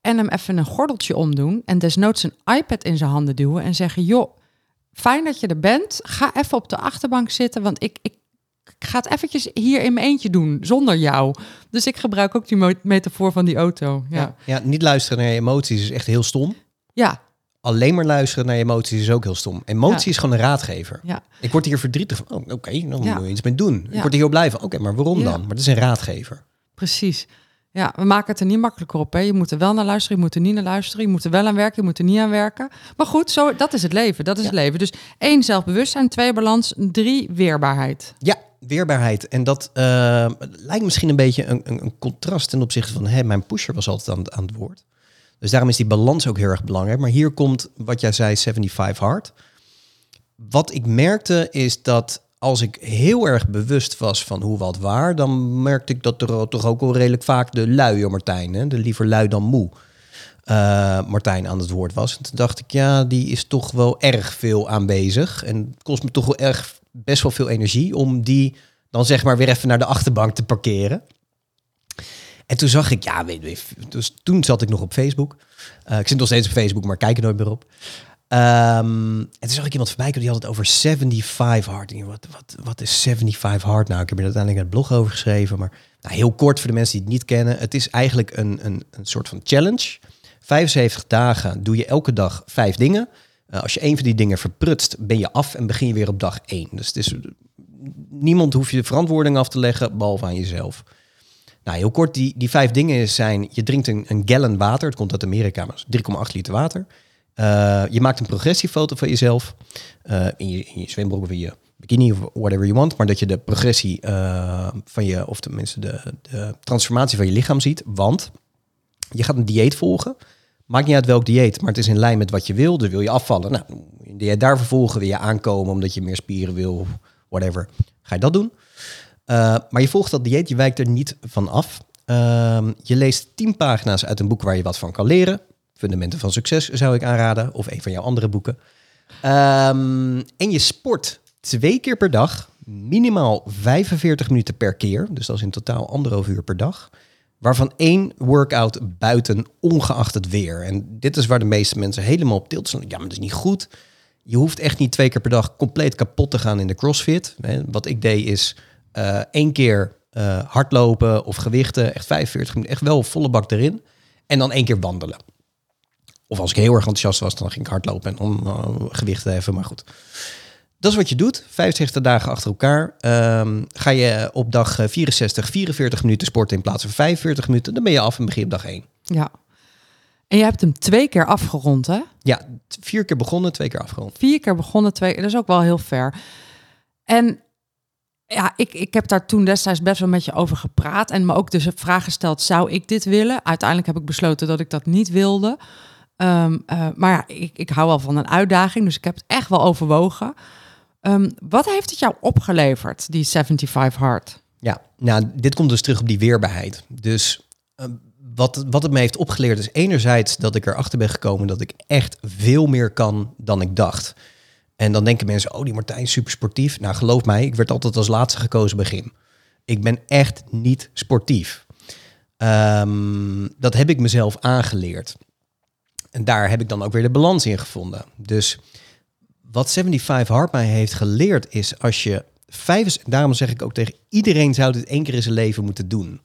en hem even een gordeltje omdoen en desnoods een iPad in zijn handen duwen en zeggen, joh, fijn dat je er bent, ga even op de achterbank zitten, want ik, ik, ik ga het eventjes hier in mijn eentje doen, zonder jou. Dus ik gebruik ook die metafoor van die auto. Ja, Ja. ja, niet luisteren naar je emoties is echt heel stom. ja, Alleen maar luisteren naar je emoties is ook heel stom. Emotie Ja. is gewoon een raadgever. ja. Ik word hier verdrietig van. Oh, oké, dan Ja. moet je iets mee doen. Ik word hier heel blij van. Oké, maar waarom dan? Maar het is een raadgever. Precies. Ja, we maken het er niet makkelijker op. Hè? Je moet er wel naar luisteren, je moet er niet naar luisteren. Je moet er wel aan werken, je moet er niet aan werken. Maar goed, zo, dat is het leven. Dat is het leven. Dus één, zelfbewustzijn. Twee, balans. Drie, weerbaarheid. Ja, weerbaarheid. En dat eh, lijkt misschien een beetje een, een, een contrast ten opzichte van... Hè, mijn pusher was altijd aan, aan het woord. Dus daarom is die balans ook heel erg belangrijk. Maar hier komt wat jij zei, 75 hard. Wat ik merkte is dat als ik heel erg bewust was van hoe wat waar... dan merkte ik dat er toch ook wel redelijk vaak de luie Martijn... Hè, de liever lui dan moe... eh, Martijn aan het woord was. En toen dacht ik, ja, die is toch wel erg veel aanwezig. En het kost me toch wel erg best wel veel energie om die dan zeg maar weer even naar de achterbank te parkeren. En toen zag ik, ja, weet je, dus toen zat ik nog op Facebook. Eh, ik zit nog steeds op Facebook, maar kijk er nooit meer op. Ehm, en toen zag ik iemand voorbij komen die had het over 75 hard. En wat, wat, wat is 75 hard nou? Ik heb er uiteindelijk een blog over geschreven. Maar nou, heel kort voor de mensen die het niet kennen. Het is eigenlijk een, een, een soort van challenge. 75 dagen doe je elke dag vijf dingen. Eh, als je één van die dingen verprutst, ben je af en begin je weer op dag één. Dus het is, niemand hoeft je de verantwoording af te leggen, behalve aan jezelf. Nou, heel kort, die, die vijf dingen zijn... je drinkt een, een gallon water, het komt uit Amerika, maar dat is 3,8 liter water. Uh, je maakt een progressiefoto van jezelf. Uh, in, je, in je zwembroek of in je bikini of whatever you want. Maar dat je de progressie van je, of tenminste de, de transformatie van je lichaam ziet. Want je gaat een dieet volgen. Maakt niet uit welk dieet, maar het is in lijn met wat je wil. Dus wil je afvallen, nou, dieet daar vervolgen. Wil je aankomen omdat je meer spieren wil, whatever. Ga je dat doen. Uh, maar je volgt dat dieet, je wijkt er niet van af. Uh, je leest tien pagina's uit een boek waar je wat van kan leren. Fundamenten van Succes zou ik aanraden, of een van jouw andere boeken. Um, en je sport twee keer per dag, minimaal 45 minuten per keer. Dus dat is in totaal anderhalf uur per dag. Waarvan één workout buiten, ongeacht het weer. En dit is waar de meeste mensen helemaal op tilt zijn. Ja, maar dat is niet goed. Je hoeft echt niet twee keer per dag compleet kapot te gaan in de CrossFit. Wat ik deed is uh, één keer uh, hardlopen of gewichten, echt 45 minuten, echt wel volle bak erin. En dan één keer wandelen. Of als ik heel erg enthousiast was, dan ging ik hardlopen en dan uh, gewichten even. Maar goed. Dat is wat je doet. 75 dagen achter elkaar. Um, ga je op dag 64 44 minuten sporten in plaats van 45 minuten. Dan ben je af en begin op dag 1. Ja. En je hebt hem twee keer afgerond, hè? Ja, vier keer begonnen, twee keer afgerond. Vier keer begonnen, twee Dat is ook wel heel ver. En ja, ik, ik heb daar toen destijds best wel met je over gepraat. En me ook dus een vraag gesteld, zou ik dit willen? Uiteindelijk heb ik besloten dat ik dat niet wilde. Um, uh, maar ja, ik, ik hou wel van een uitdaging, dus ik heb het echt wel overwogen. Um, wat heeft het jou opgeleverd, die 75 hard? Ja, nou, dit komt dus terug op die weerbaarheid. Dus uh, wat, wat het me heeft opgeleerd is enerzijds dat ik erachter ben gekomen dat ik echt veel meer kan dan ik dacht. En dan denken mensen, oh die Martijn is super sportief. Nou geloof mij, ik werd altijd als laatste gekozen gym. Ik ben echt niet sportief. Um, dat heb ik mezelf aangeleerd. En daar heb ik dan ook weer de balans in gevonden. Dus wat 75 Hard mij heeft geleerd is als je vijf, daarom zeg ik ook tegen iedereen zou dit één keer in zijn leven moeten doen.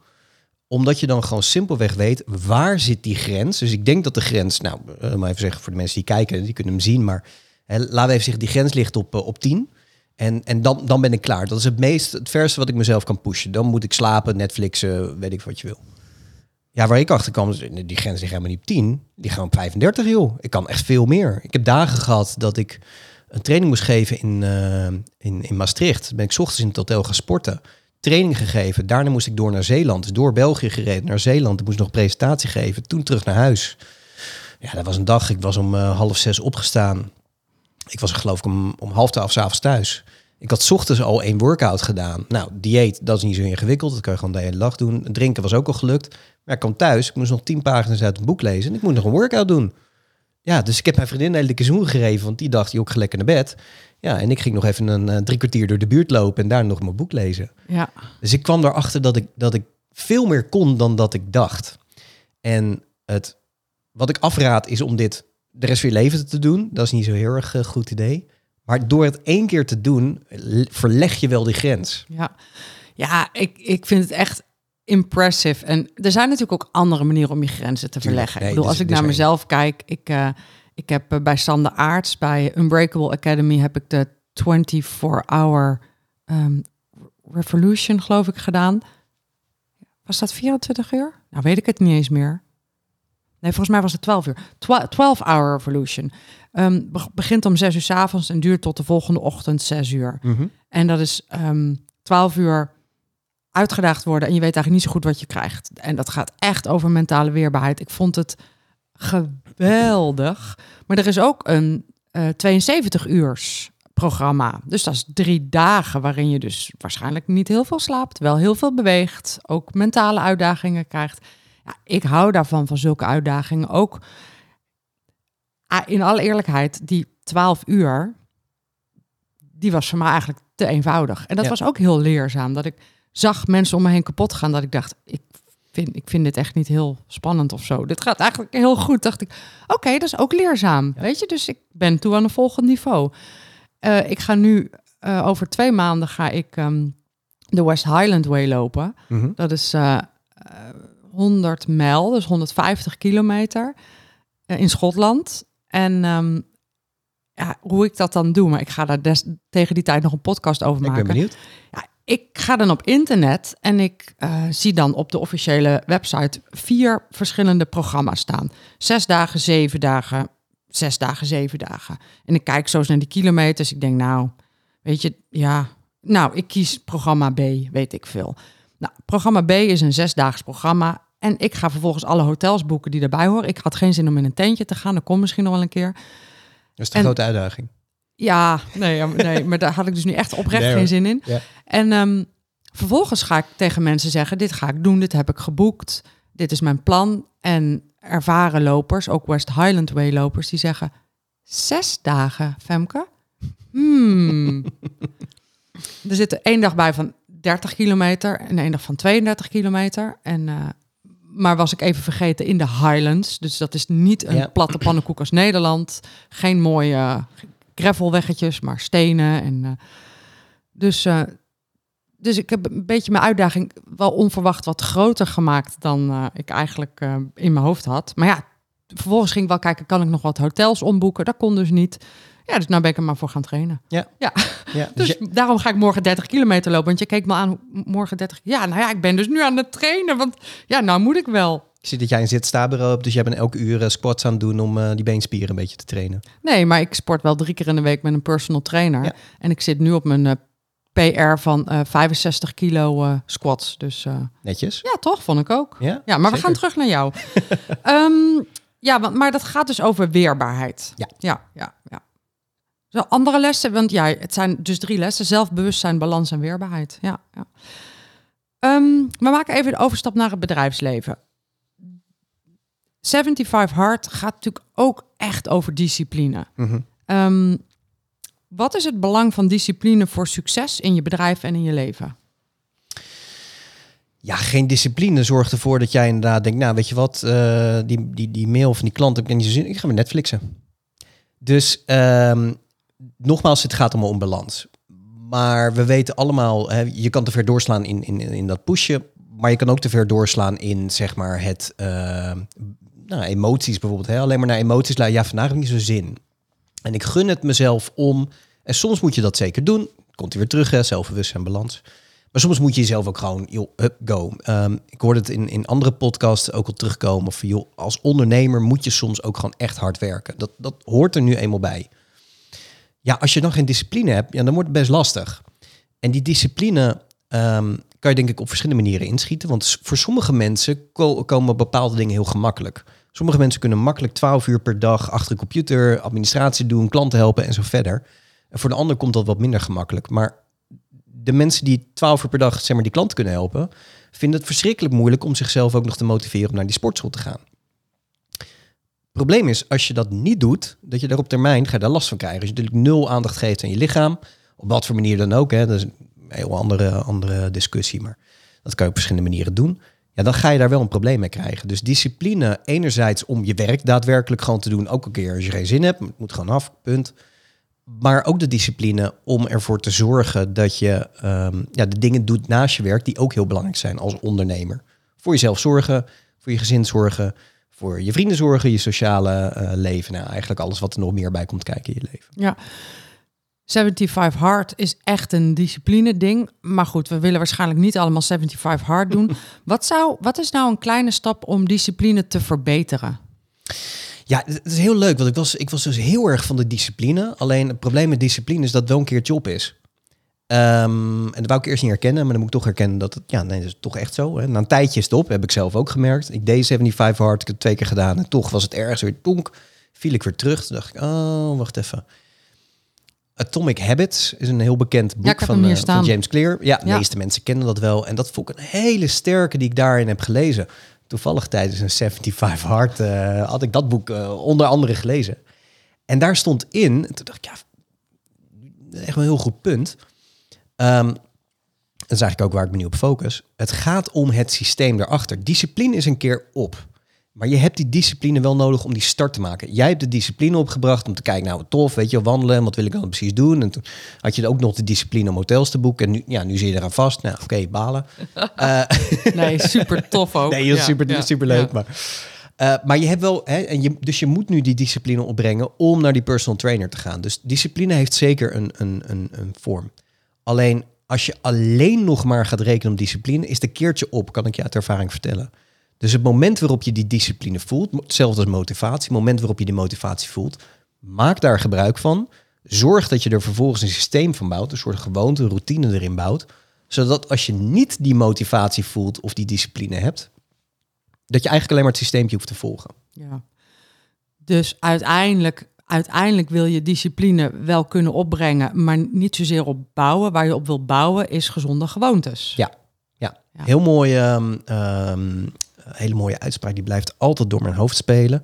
Omdat je dan gewoon simpelweg weet waar zit die grens. Dus ik denk dat de grens, nou, uh, maar even zeggen voor de mensen die kijken, die kunnen hem zien, maar hè, laten we even zeggen, die grens ligt op, uh, op 10. En, en dan, dan ben ik klaar. Dat is het meest, het verste wat ik mezelf kan pushen. Dan moet ik slapen, Netflixen, weet ik wat je wil. Ja, waar ik achter kwam, die grens ligt helemaal niet op 10. Die gaan op 35, joh. Ik kan echt veel meer. Ik heb dagen gehad dat ik een training moest geven in, uh, in, in Maastricht. Ben ik ochtends in het hotel gaan sporten. Training gegeven. Daarna moest ik door naar Zeeland. Dus door België gereden naar Zeeland. Ik moest nog presentatie geven. Toen terug naar huis. Ja, dat was een dag. Ik was om uh, half zes opgestaan. Ik was geloof ik om, om half twaalf s'avonds thuis. Ik had ochtends al één workout gedaan. Nou, dieet, dat is niet zo ingewikkeld. Dat kan je gewoon de hele dag doen. Drinken was ook al gelukt. Maar ik kwam thuis. Ik moest nog tien pagina's uit het boek lezen. En ik moet nog een workout doen. Ja, dus ik heb mijn vriendin een hele dikke zoen gegeven. Want die dacht, je ook lekker naar bed. Ja, en ik ging nog even een uh, drie kwartier door de buurt lopen. En daar nog mijn boek lezen. Ja. Dus ik kwam erachter dat ik, dat ik veel meer kon dan dat ik dacht. En het, wat ik afraad is om dit de rest van je leven te doen. Dat is niet zo heel erg uh, goed idee. Maar door het één keer te doen, verleg je wel die grens. Ja, ja ik, ik vind het echt impressive. En er zijn natuurlijk ook andere manieren om je grenzen te verleggen. Nee, ik bedoel, dus, als ik naar mezelf een. kijk, ik, uh, ik heb uh, bij Sander Aarts, bij Unbreakable Academy, heb ik de 24-hour um, revolution, geloof ik, gedaan. Was dat 24 uur? Nou, weet ik het niet eens meer. Nee, volgens mij was het 12 uur. 12-hour revolution. Um, begint om 6 uur s avonds en duurt tot de volgende ochtend 6 uur. Mm -hmm. En dat is um, 12 uur uitgedaagd worden en je weet eigenlijk niet zo goed wat je krijgt. En dat gaat echt over mentale weerbaarheid. Ik vond het geweldig. Maar er is ook een uh, 72 uurs programma. Dus dat is drie dagen waarin je dus waarschijnlijk niet heel veel slaapt, wel heel veel beweegt, ook mentale uitdagingen krijgt. Ja, ik hou daarvan, van zulke uitdagingen. Ook ah, in alle eerlijkheid, die 12 uur, die was voor mij eigenlijk te eenvoudig. En dat ja. was ook heel leerzaam. Dat ik zag mensen om me heen kapot gaan, dat ik dacht, ik vind, ik vind dit echt niet heel spannend of zo. Dit gaat eigenlijk heel goed. Dacht ik, oké, okay, dat is ook leerzaam. Ja. Weet je, dus ik ben toe aan een volgend niveau. Uh, ik ga nu uh, over twee maanden ga ik um, de West Highland Way lopen. Mhm. Mm -hmm. Dat is uh, 100 mijl, dus 150 kilometer eh, in Schotland. En um, ja, hoe ik dat dan doe, maar ik ga daar des, tegen die tijd nog een podcast over maken. Ik ben benieuwd. Ja, ik ga dan op internet en ik uh, zie dan op de officiële website vier verschillende programma's staan. Zes dagen, zeven dagen, zes dagen, zeven dagen. En ik kijk zo eens naar die kilometers. Ik denk, nou, weet je, ja, nou, ik kies programma B, weet ik veel. Nou, programma B is een zesdaags programma. En ik ga vervolgens alle hotels boeken die erbij horen. Ik had geen zin om in een tentje te gaan. Dat komt misschien nog wel een keer. Dat is de En- grote uitdaging. Ja, nee, nee, maar daar had ik dus nu echt oprecht Nee, geen zin in. Ja. En ehm, vervolgens ga ik tegen mensen zeggen: Dit ga ik doen, dit heb ik geboekt, dit is mijn plan. En ervaren lopers, ook West Highland Way lopers, die zeggen: Zes dagen, Femke? Hmm. er zit er één dag bij van 30 kilometer en één dag van 32 kilometer. En, eh, maar was ik even vergeten in de Highlands. Dus dat is niet een Ja. platte pannenkoek als Nederland. Geen mooie gravelweggetjes, maar stenen. En, eh, dus, eh, dus ik heb een beetje mijn uitdaging wel onverwacht wat groter gemaakt dan eh, ik eigenlijk in mijn hoofd had. Maar ja, vervolgens ging ik wel kijken, kan ik nog wat hotels omboeken? Dat kon dus niet. Ja, dus nou ben ik er maar voor gaan trainen. Ja. Ja. Ja, Dus je- daarom ga ik morgen 30 kilometer lopen. Want je keek me aan, morgen 30. Ja, nou ja, ik ben dus nu aan het trainen. Want ja, nou moet ik wel. Ik zie dat jij een zit-sta-bureau hebt, dus jij bent elke uur eh, squats aan het doen om eh, die beenspieren een beetje te trainen. Nee, maar ik sport wel drie keer in de week met een personal trainer. Ja. En ik zit nu op mijn eh, PR van eh 65 kilo squats. Dus Netjes. ja, toch? Vond ik ook. Ja, Ja, maar we gaan terug naar jou. Ehm, ja, want, maar dat gaat dus over weerbaarheid. Ja. Ja, ja, ja. Zo, andere lessen, want ja, het zijn dus drie lessen. Zelfbewustzijn, balans en weerbaarheid. Ja, ja. Ehm, we maken even de overstap naar het bedrijfsleven. 75 Hard gaat natuurlijk ook echt over discipline. Mhm. Ehm, wat is het belang van discipline voor succes in je bedrijf en in je leven? Ja, geen discipline zorgt ervoor dat jij inderdaad denkt, nou weet je wat, eh, die, die, die mail van die klant heb ik niet zo zin in, ik ga met Netflixen. Dus ehm, nogmaals, het gaat allemaal om balans. Maar we weten allemaal, hè, je kan te ver doorslaan in, in, in dat pushen, maar je kan ook te ver doorslaan in zeg maar het, ehm, nou, emoties bijvoorbeeld. Hè? Alleen maar naar emoties luisteren, ja vandaag heb ik niet zo zin. En ik gun het mezelf om, en soms moet je dat zeker doen, komt hij weer terug, hè, zelfbewustzijn, balans. Maar soms moet je jezelf ook gewoon, joh, up, go. Ehm, ik hoorde het in, in andere podcasts ook al terugkomen. Van, joh, als ondernemer moet je soms ook gewoon echt hard werken. Dat, dat hoort er nu eenmaal bij. Ja, als je dan geen discipline hebt, ja, dan wordt het best lastig. En die discipline ehm, kan je denk ik op verschillende manieren inschieten. Want voor sommige mensen ko- komen bepaalde dingen heel gemakkelijk. Sommige mensen kunnen makkelijk 12 uur per dag achter een computer administratie doen, klanten helpen en zo verder. En voor de ander komt dat wat minder gemakkelijk. Maar de mensen die 12 uur per dag zeg maar, die klanten kunnen helpen, vinden het verschrikkelijk moeilijk om zichzelf ook nog te motiveren om naar die sportschool te gaan. Probleem is, als je dat niet doet, dat je daar op termijn ga je daar last van krijgen. Als je natuurlijk nul aandacht geeft aan je lichaam, op wat voor manier dan ook, hè, dat is een heel andere, andere discussie, maar dat kan je op verschillende manieren doen. Ja, dan ga je daar wel een probleem mee krijgen. Dus discipline, enerzijds om je werk daadwerkelijk gewoon te doen, ook een keer als je geen zin hebt, het moet gewoon af, punt. Maar ook de discipline om ervoor te zorgen dat je ehm, ja, de dingen doet naast je werk die ook heel belangrijk zijn als ondernemer. Voor jezelf zorgen, voor je gezin zorgen, voor je vrienden zorgen, je sociale eh, leven. Nou, eigenlijk alles wat er nog meer bij komt kijken in je leven. Ja. 75 hard is echt een discipline ding. Maar goed, we willen waarschijnlijk niet allemaal 75 hard doen. wat, zou, wat is nou een kleine stap om discipline te verbeteren? Ja, het is heel leuk, want ik was, ik was dus heel erg van de discipline. Alleen het probleem met discipline is dat het wel een keer job is. Ehm, en dat wou ik eerst niet herkennen, maar dan moet ik toch herkennen dat het, ja, nee, dat is toch echt zo. Hè. Na een tijdje is het op, heb ik zelf ook gemerkt. Ik deed 75 hard, ik heb het twee keer gedaan en toch was het ergens weer tonk. Viel ik weer terug, toen dacht ik, oh, wacht even. Atomic Habits is een heel bekend boek van, eh, van James Clear. Ja, de Ja. meeste mensen kennen dat wel. En dat vond ik een hele sterke die ik daarin heb gelezen. Toevallig tijdens een 75 Hard eh, had ik dat boek eh, onder andere gelezen. En daar stond in, en toen dacht ik, ja, echt een heel goed punt. Ehm, dat is eigenlijk ook waar ik me nu op focus. Het gaat om het systeem daarachter. Discipline is een keer op. Maar je hebt die discipline wel nodig om die start te maken. Jij hebt de discipline opgebracht om te kijken, nou tof, weet je, wandelen, wat wil ik dan precies doen? En toen had je ook nog de discipline om hotels te boeken. En nu, ja, nu zit je eraan vast. Nou, oké, balen. Eh, Nee, super tof ook. Nee, heel Ja, super, ja, super leuk. ja. Maar, eh, maar je hebt wel, hè, en je, dus je moet nu die discipline opbrengen om naar die personal trainer te gaan. Dus discipline heeft zeker een, een, een, een vorm. Alleen als je alleen nog maar gaat rekenen op discipline, is de keertje op, kan ik je uit ervaring vertellen. Dus het moment waarop je die discipline voelt, hetzelfde als motivatie, het moment waarop je die motivatie voelt, maak daar gebruik van. Zorg dat je er vervolgens een systeem van bouwt, een soort gewoonte, een routine erin bouwt, zodat als je niet die motivatie voelt of die discipline hebt, dat je eigenlijk alleen maar het systeempje hoeft te volgen. Ja. Dus uiteindelijk, uiteindelijk wil je discipline wel kunnen opbrengen, maar niet zozeer op bouwen. Waar je op wil bouwen is gezonde gewoontes. Ja, ja. ja. heel mooie, um, um, hele mooie uitspraak. Die blijft altijd door mijn hoofd spelen.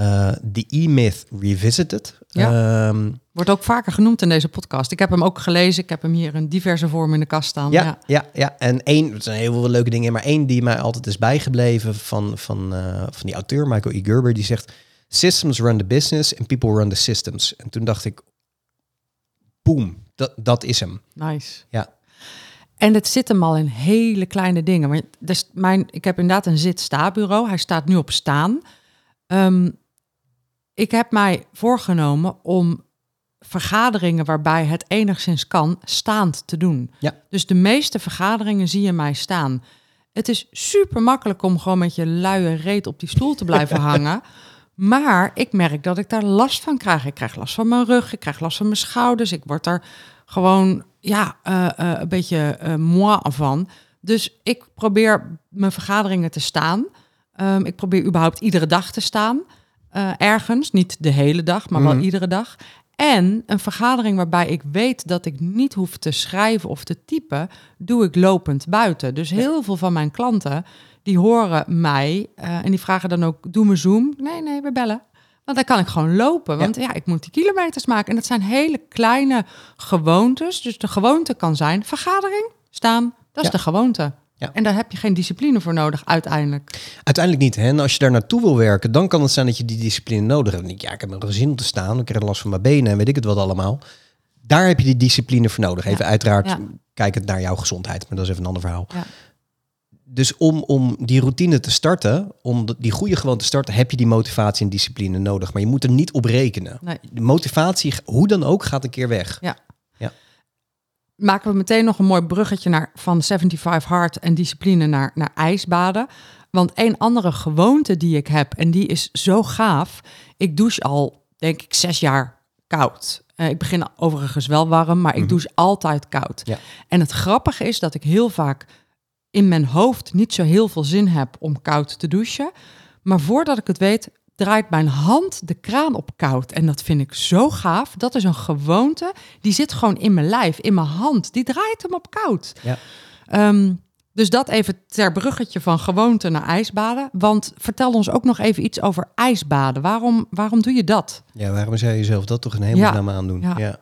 Uh, The E-Myth Revisited. Ja. Um, Wordt ook vaker genoemd in deze podcast. Ik heb hem ook gelezen. Ik heb hem hier in diverse vormen in de kast staan. Ja, ja, ja. ja. En één, er zijn heel veel leuke dingen, maar één die mij altijd is bijgebleven van, van, uh, van die auteur, Michael E. Gerber, die zegt: Systems run the business and people run the systems. En toen dacht ik, boom, dat, dat is hem. Nice. Ja. En het zit hem al in hele kleine dingen. Maar dus mijn, ik heb inderdaad een zit-sta-bureau. Hij staat nu op staan. Um, ik heb mij voorgenomen om vergaderingen waarbij het enigszins kan, staand te doen. Ja. Dus de meeste vergaderingen zie je mij staan. Het is super makkelijk om gewoon met je luie reet op die stoel te blijven hangen. Maar ik merk dat ik daar last van krijg. Ik krijg last van mijn rug, ik krijg last van mijn schouders. Ik word er gewoon ja, uh, uh, een beetje uh, moi van. Dus ik probeer mijn vergaderingen te staan. Um, ik probeer überhaupt iedere dag te staan. Ergens, niet de hele dag, maar wel Mhm. iedere dag. En een vergadering waarbij ik weet dat ik niet hoef te schrijven of te typen, doe ik lopend buiten. Dus heel veel van mijn klanten, die horen mij uh, en die vragen dan ook, doe me Zoom. Nee, nee, we bellen. Want dan kan ik gewoon lopen, want ja. ik moet die kilometers maken. En dat zijn hele kleine gewoontes. Dus de gewoonte kan zijn, vergadering, staan, dat is Ja. de gewoonte. Ja. En daar heb je geen discipline voor nodig, uiteindelijk. Uiteindelijk niet. Hè? En als je daar naartoe wil werken, dan kan het zijn dat je die discipline nodig hebt. Ja, ik heb een gezin om te staan, ik krijg last van mijn benen en weet ik het wat allemaal. Daar heb je die discipline voor nodig. Even uiteraard kijkend naar jouw gezondheid, maar dat is even een ander verhaal. Ja. Dus om, om die routine te starten, om die goede gewoon te starten, heb je die motivatie en discipline nodig. Maar je moet er niet op rekenen. Nee. De motivatie, hoe dan ook, gaat een keer weg. maken we meteen nog een mooi bruggetje naar van 75 hard en discipline naar, naar ijsbaden. Want een andere gewoonte die ik heb, en die is zo gaaf. Ik douche al, denk ik, zes jaar koud. Eh, ik begin overigens wel warm, maar ik Mhm. douche altijd koud. Ja. En het grappige is dat ik heel vaak in mijn hoofd niet zo heel veel zin heb om koud te douchen. Maar voordat ik het weet, draait mijn hand de kraan op koud. En dat vind ik zo gaaf. Dat is een gewoonte. Die zit gewoon in mijn lijf, in mijn hand. Die draait hem op koud. Ja. Ehm, dus dat even ter bruggetje van gewoonte naar ijsbaden. Want vertel ons ook nog even iets over ijsbaden. Waarom, waarom doe je dat? Ja, waarom zou je jezelf dat toch in hemelsnaam aandoen? Ja. Ja.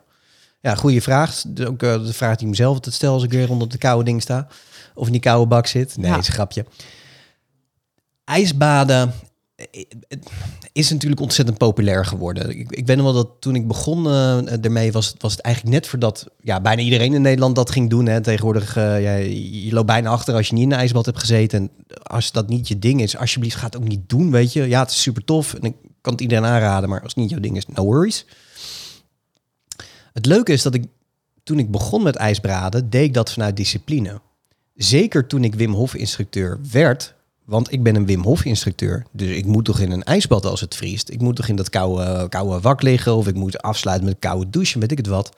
Ja. goede vraag. De, ook eh, de vraag die ik mezelf altijd stel als ik weer onder de koude ding sta. Of in die koude bak zit. Nee, Ja. is een grapje. IJsbaden eh, is natuurlijk ontzettend populair geworden. Ik, ik weet nog wel dat toen ik begon uh, ermee, was, was het eigenlijk net voordat ja, bijna iedereen in Nederland dat ging doen. Hè. Tegenwoordig, uh, ja, je, je loopt bijna achter als je niet in een ijsbad hebt gezeten. En als dat niet je ding is, alsjeblieft ga het ook niet doen, weet je. Ja, het is super tof en ik kan het iedereen aanraden, maar als het niet jouw ding is, no worries. Het leuke is dat ik, toen ik begon met ijsbraden, deed ik dat vanuit discipline. Zeker toen ik Wim Hof instructeur werd, want ik ben een Wim Hof instructeur. Dus ik moet toch in een ijsbad als het vriest. Ik moet toch in dat koude, koude wak liggen. Of ik moet afsluiten met koude douche, weet ik het wat.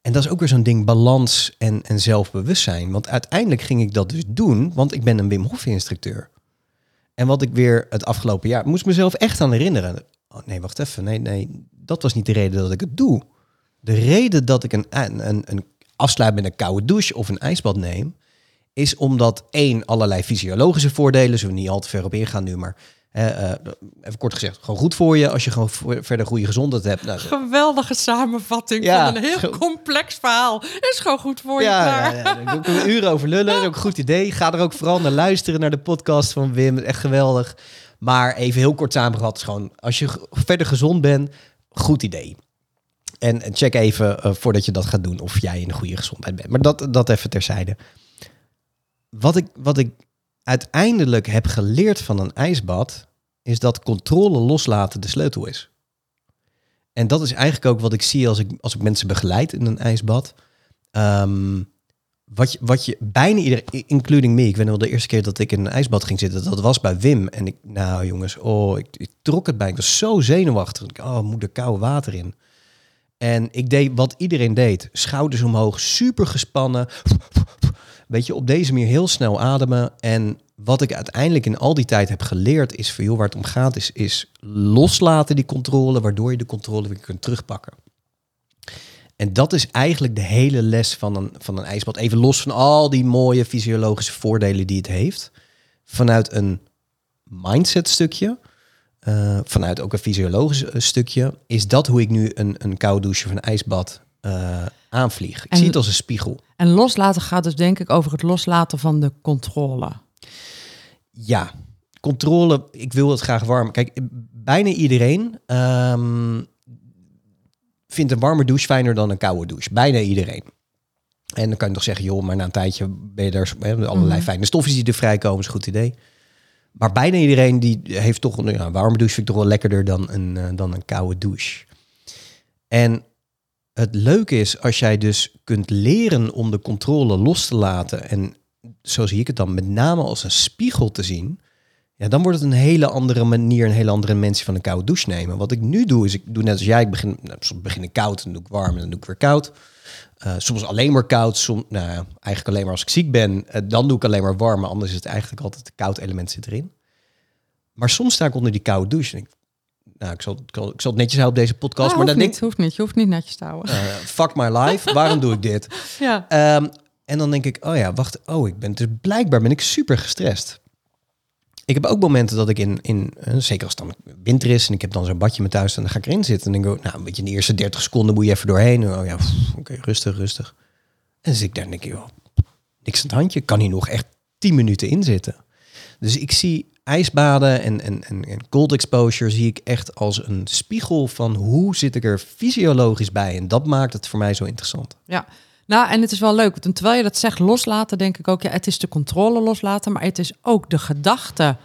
En dat is ook weer zo'n ding, balans en, en zelfbewustzijn. Want uiteindelijk ging ik dat dus doen, want ik ben een Wim Hof instructeur. En wat ik weer het afgelopen jaar, moest mezelf echt aan herinneren. Oh nee, wacht even. Nee, nee, dat was niet de reden dat ik het doe. De reden dat ik een, een, een, een afsluit met een koude douche of een ijsbad neem, is omdat één, allerlei fysiologische voordelen, zullen we niet al te ver op ingaan nu, maar uh, even kort gezegd, gewoon goed voor je als je gewoon verder goede gezondheid hebt. Nou, Geweldige samenvatting ja, van een heel complex verhaal. Is gewoon goed voor ja, je. Klaar. Ja, ja, we uren over lullen. Ook een goed idee. Ga er ook vooral naar luisteren naar de podcast van Wim. Echt geweldig. Maar even heel kort samengevat, is gewoon als je verder gezond bent, goed idee. En check even uh, voordat je dat gaat doen of jij in een goede gezondheid bent. Maar dat, dat even terzijde. Wat ik, wat ik uiteindelijk heb geleerd van een ijsbad, is dat controle loslaten de sleutel is. En dat is eigenlijk ook wat ik zie als ik, als ik mensen begeleid in een ijsbad. Um, wat je, wat je bijna iedereen, including me, ik weet wel de eerste keer dat ik in een ijsbad ging zitten, dat was bij Wim. En ik, nou jongens, oh, ik, trok het bij. Ik was zo zenuwachtig. Oh, moet er koude water in. En ik deed wat iedereen deed. Schouders omhoog, super gespannen. Weet je, op deze manier heel snel ademen. En wat ik uiteindelijk in al die tijd heb geleerd is voor jou waar het om gaat, is, is loslaten die controle, waardoor je de controle weer kunt terugpakken. En dat is eigenlijk de hele les van een, van een ijsbad. Even los van al die mooie fysiologische voordelen die het heeft. Vanuit een mindset stukje, uh, vanuit ook een fysiologisch eh, stukje, is dat hoe ik nu een, een koude douche of een ijsbad uh, aanvlieg. Ik En- zie het als een spiegel. En loslaten gaat dus denk ik over het loslaten van de controle. Ja, controle. Ik wil het graag warm. Kijk, bijna iedereen ehm, vindt een warme douche fijner dan een koude douche. Bijna iedereen. En dan kan je toch zeggen, joh, maar na een tijdje ben je er hè, allerlei Mhm. fijne stofjes die er vrijkomen, is een goed idee. Maar bijna iedereen die heeft toch een, ja, een warme douche vind ik toch wel lekkerder dan een, eh, dan een koude douche. En het leuke is als jij dus kunt leren om de controle los te laten en zo zie ik het dan, met name als een spiegel te zien, ja, dan wordt het een hele andere manier, een hele andere mensen van een koude douche nemen. Wat ik nu doe, is ik doe net als jij, ik begin, nou, soms begin ik koud, dan doe ik warm en dan doe ik weer koud. Eh, soms alleen maar koud, soms, nou, eigenlijk alleen maar als ik ziek ben, eh, dan doe ik alleen maar warm, maar anders is het eigenlijk altijd het koud element zit erin. Maar soms sta ik onder die koude douche en ik, nou, ik zal, ik zal, ik zal het netjes houden op deze podcast, Ah, maar niet, denk ik, hoeft niet. Je hoeft niet netjes te houden. eh, fuck my life, waarom doe ik dit? Ja. Ehm, en dan denk ik, oh ja, wacht, oh, ik ben dus blijkbaar ben ik super gestrest. Ik heb ook momenten dat ik in, in eh, zeker als het dan winter is en ik heb dan zo'n badje met thuis en dan ga ik erin zitten en denk ik, nou, weet je, in de eerste 30 seconden moet je even doorheen. Oh ja, oké, rustig, rustig. En dan zit ik daar en denk ik, joh, niks aan het handje, ik kan hier nog echt 10 minuten in zitten. Dus ik zie ijsbaden en, en, en, en cold exposure zie ik echt als een spiegel van hoe zit ik er fysiologisch bij. En dat maakt het voor mij zo interessant. Ja, nou en het is wel leuk. Want terwijl je dat zegt loslaten, denk ik ook, ja, het is de controle loslaten, maar het is ook de gedachte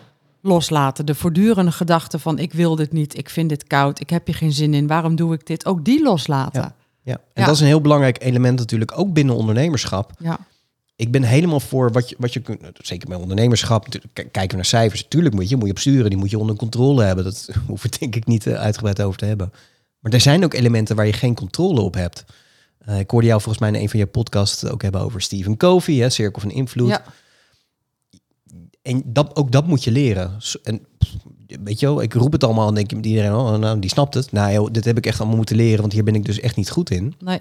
loslaten. De voortdurende gedachte van ik wil dit niet, ik vind dit koud, ik heb hier geen zin in, waarom doe ik dit? Ook die loslaten. Ja. Ja, en Ja. dat is een heel belangrijk element natuurlijk ook binnen ondernemerschap. Ja, Ik ben helemaal voor wat je, wat je kunt, zeker bij ondernemerschap, kijken we naar cijfers. Natuurlijk moet je, moet je op sturen, die moet je onder controle hebben. Dat hoeven we denk ik niet eh, uitgebreid over te hebben. Maar er zijn ook elementen waar je geen controle op hebt. Eh, ik hoorde jou volgens mij in een van je podcasts ook hebben over Stephen Covey, hè, Cirkel van Invloed. ja. En dat, ook dat moet je leren. En weet je wel, ik roep het allemaal en denk je met iedereen, oh, nou, die snapt het. Nou joh, dit heb ik echt allemaal moeten leren, want hier ben ik dus echt niet goed in. nee.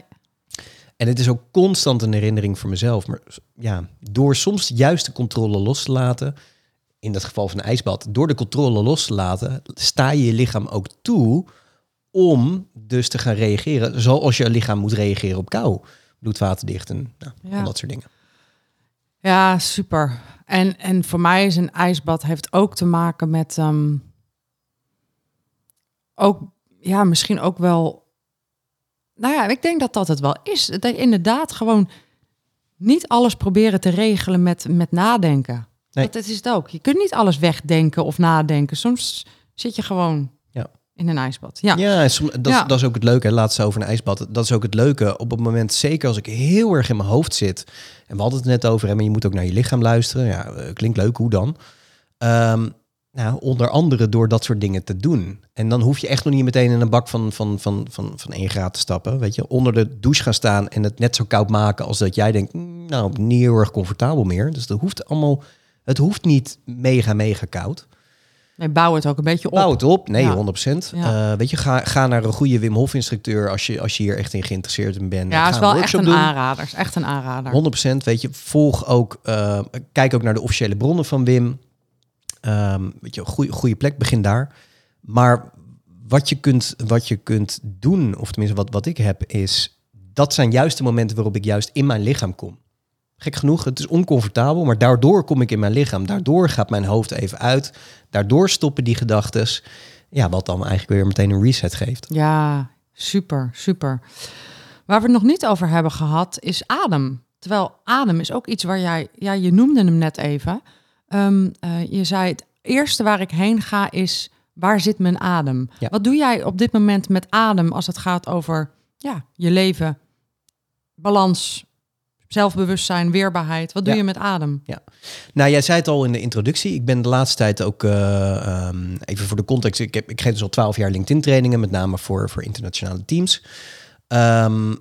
En het is ook constant een herinnering voor mezelf. Maar ja, door soms juist de controle los te laten, in dat geval van een ijsbad, door de controle los te laten, sta je je lichaam ook toe om dus te gaan reageren zoals je lichaam moet reageren op kou. Bloedvatendicht en nou, Ja. al dat soort dingen. Ja, super. En, en voor mij is een ijsbad heeft ook te maken met ehm, ook ja, misschien ook wel. Nou ja, ik denk dat dat het wel is. Dat je inderdaad gewoon niet alles proberen te regelen met, met nadenken. Nee. Dat, dat is het ook. Je kunt niet alles wegdenken of nadenken. Soms zit je gewoon Ja. in een ijsbad. Ja, Ja, en som- dat, Ja. Dat is ook het leuke. Laatst over een ijsbad. Dat is ook het leuke. Op het moment, zeker als ik heel erg in mijn hoofd zit. En we hadden het net over, hè, maar je moet ook naar je lichaam luisteren. Ja, eh, klinkt leuk, hoe dan? Ehm, nou, onder andere door dat soort dingen te doen. En dan hoef je echt nog niet meteen in een bak van, van, van, van, van 1 graad te stappen. Weet je, onder de douche gaan staan en het net zo koud maken als dat jij denkt, "Mm, nou, niet heel erg comfortabel meer. Dus dat hoeft allemaal, het hoeft niet mega, mega koud. nee, bouw het ook een beetje op. Bouw het op. Nee, Ja. 100%. Ja. Eh, weet je, ga, ga naar een goede Wim Hof instructeur als je, als je hier echt in geïnteresseerd in bent. ja, Ga het is wel echt een doen. aanrader. Is echt een aanrader. 100%. Weet je, volg ook, eh, kijk ook naar de officiële bronnen van Wim. Ehm, weet je, goede, goede plek, begin daar. Maar wat je kunt, wat je kunt doen, of tenminste wat, wat ik heb, is dat zijn juist de momenten waarop ik juist in mijn lichaam kom. Gek genoeg, het is oncomfortabel, maar daardoor kom ik in mijn lichaam. Daardoor gaat mijn hoofd even uit. Daardoor stoppen die gedachten. Ja, wat dan eigenlijk weer meteen een reset geeft. Ja, super, super. Waar we het nog niet over hebben gehad is adem. Terwijl adem is ook iets waar jij, ja, je noemde hem net even. Ehm, eh, je zei het eerste waar ik heen ga is waar zit mijn adem? Ja. Wat doe jij op dit moment met adem als het gaat over ja, je leven, balans, zelfbewustzijn, weerbaarheid. Wat doe Ja. je met adem? Nou, jij zei het al in de introductie. Ik ben de laatste tijd ook, eh, ehm, even voor de context, ik, heb, ik geef dus al twaalf jaar LinkedIn-trainingen, met name voor, voor internationale teams. Ehm,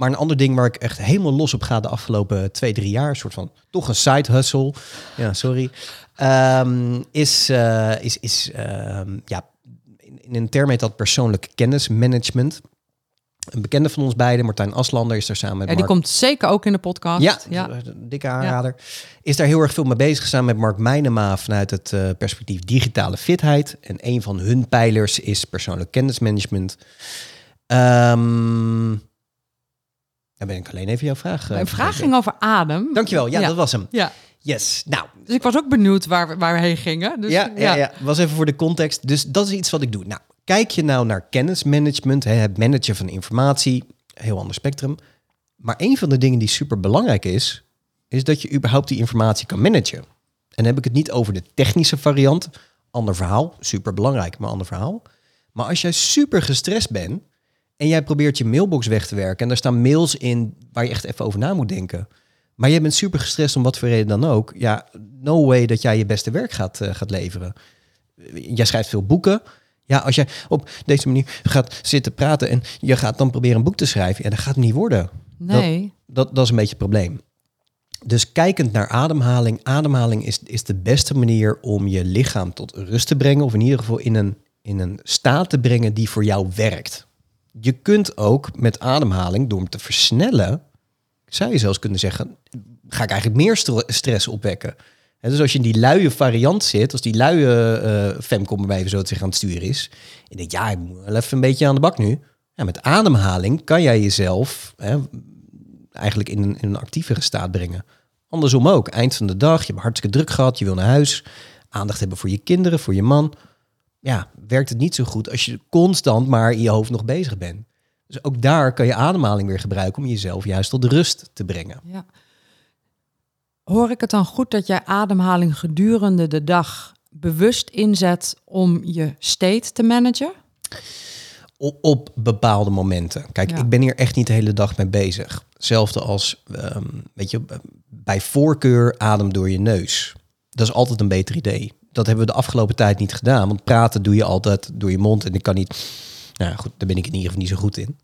maar een ander ding waar ik echt helemaal los op ga de afgelopen twee, drie jaar, een soort van toch een side hustle, ja, sorry, ehm, is, eh, is, is ehm, ja, in, in een term heet dat persoonlijk kennismanagement. Een bekende van ons beiden, Martijn Aslander, is daar samen met Ja, die Mark komt zeker ook in de podcast. ja, ja. dikke aanrader. Is daar heel erg veel mee bezig samen met Mark Meinema vanuit het eh, perspectief digitale fitheid. En een van hun pijlers is persoonlijk kennismanagement. Ehm dan ben ik alleen even jouw vraag. eh, Mijn vraag vergeten. ging over adem. Dankjewel, ja, Ja. dat was hem. Ja, Yes, nou, dus ik was ook benieuwd waar, we- waar we heen gingen. Dus, ja, ja, ja, was even voor de context. Dus dat is iets wat ik doe. Nou, kijk je nou naar kennismanagement, hè, het managen van informatie, heel ander spectrum. Maar een van de dingen die super belangrijk is, is dat je überhaupt die informatie kan managen. En dan heb ik het niet over de technische variant, ander verhaal, super belangrijk, maar ander verhaal. Maar als jij super gestrest bent en jij probeert je mailbox weg te werken en daar staan mails in waar je echt even over na moet denken. Maar jij bent super gestrest om wat voor reden dan ook. Ja, no way dat jij je beste werk gaat, eh, gaat leveren. Jij schrijft veel boeken. Ja, als jij op deze manier gaat zitten praten en je gaat dan proberen een boek te schrijven, ja, dat gaat het niet worden. Nee. Dat, dat is een beetje het probleem. Dus kijkend naar ademhaling. Ademhaling is, is de beste manier om je lichaam tot rust te brengen. Of in ieder geval in een, in een staat te brengen die voor jou werkt. Je kunt ook met ademhaling, door hem te versnellen, zou je zelfs kunnen zeggen, ga ik eigenlijk meer stress opwekken. Dus als je in die luie variant zit, als die luie eh femkom bij van zo te aan het sturen is, en je denkt, ja, ik moet wel even een beetje aan de bak nu. Ja, met ademhaling kan jij jezelf hè, eigenlijk in een, in een actievere staat brengen. Andersom ook. Eind van de dag, je hebt hartstikke druk gehad, je wil naar huis, aandacht hebben voor je kinderen, voor je man. Ja, werkt het niet zo goed als je constant maar in je hoofd nog bezig bent. Dus ook daar kan je ademhaling weer gebruiken om jezelf juist tot rust te brengen. Ja. Hoor ik het dan goed dat jij ademhaling gedurende de dag bewust inzet om je state te managen? Op bepaalde momenten. Kijk, Ja. ik ben hier echt niet de hele dag mee bezig. Hetzelfde als, ehm, weet je, bij voorkeur adem door je neus. Dat is altijd een beter idee. Dat hebben we de afgelopen tijd niet gedaan. Want praten doe je altijd door je mond. En ik kan niet... Nou goed, daar ben ik in ieder geval niet zo goed in.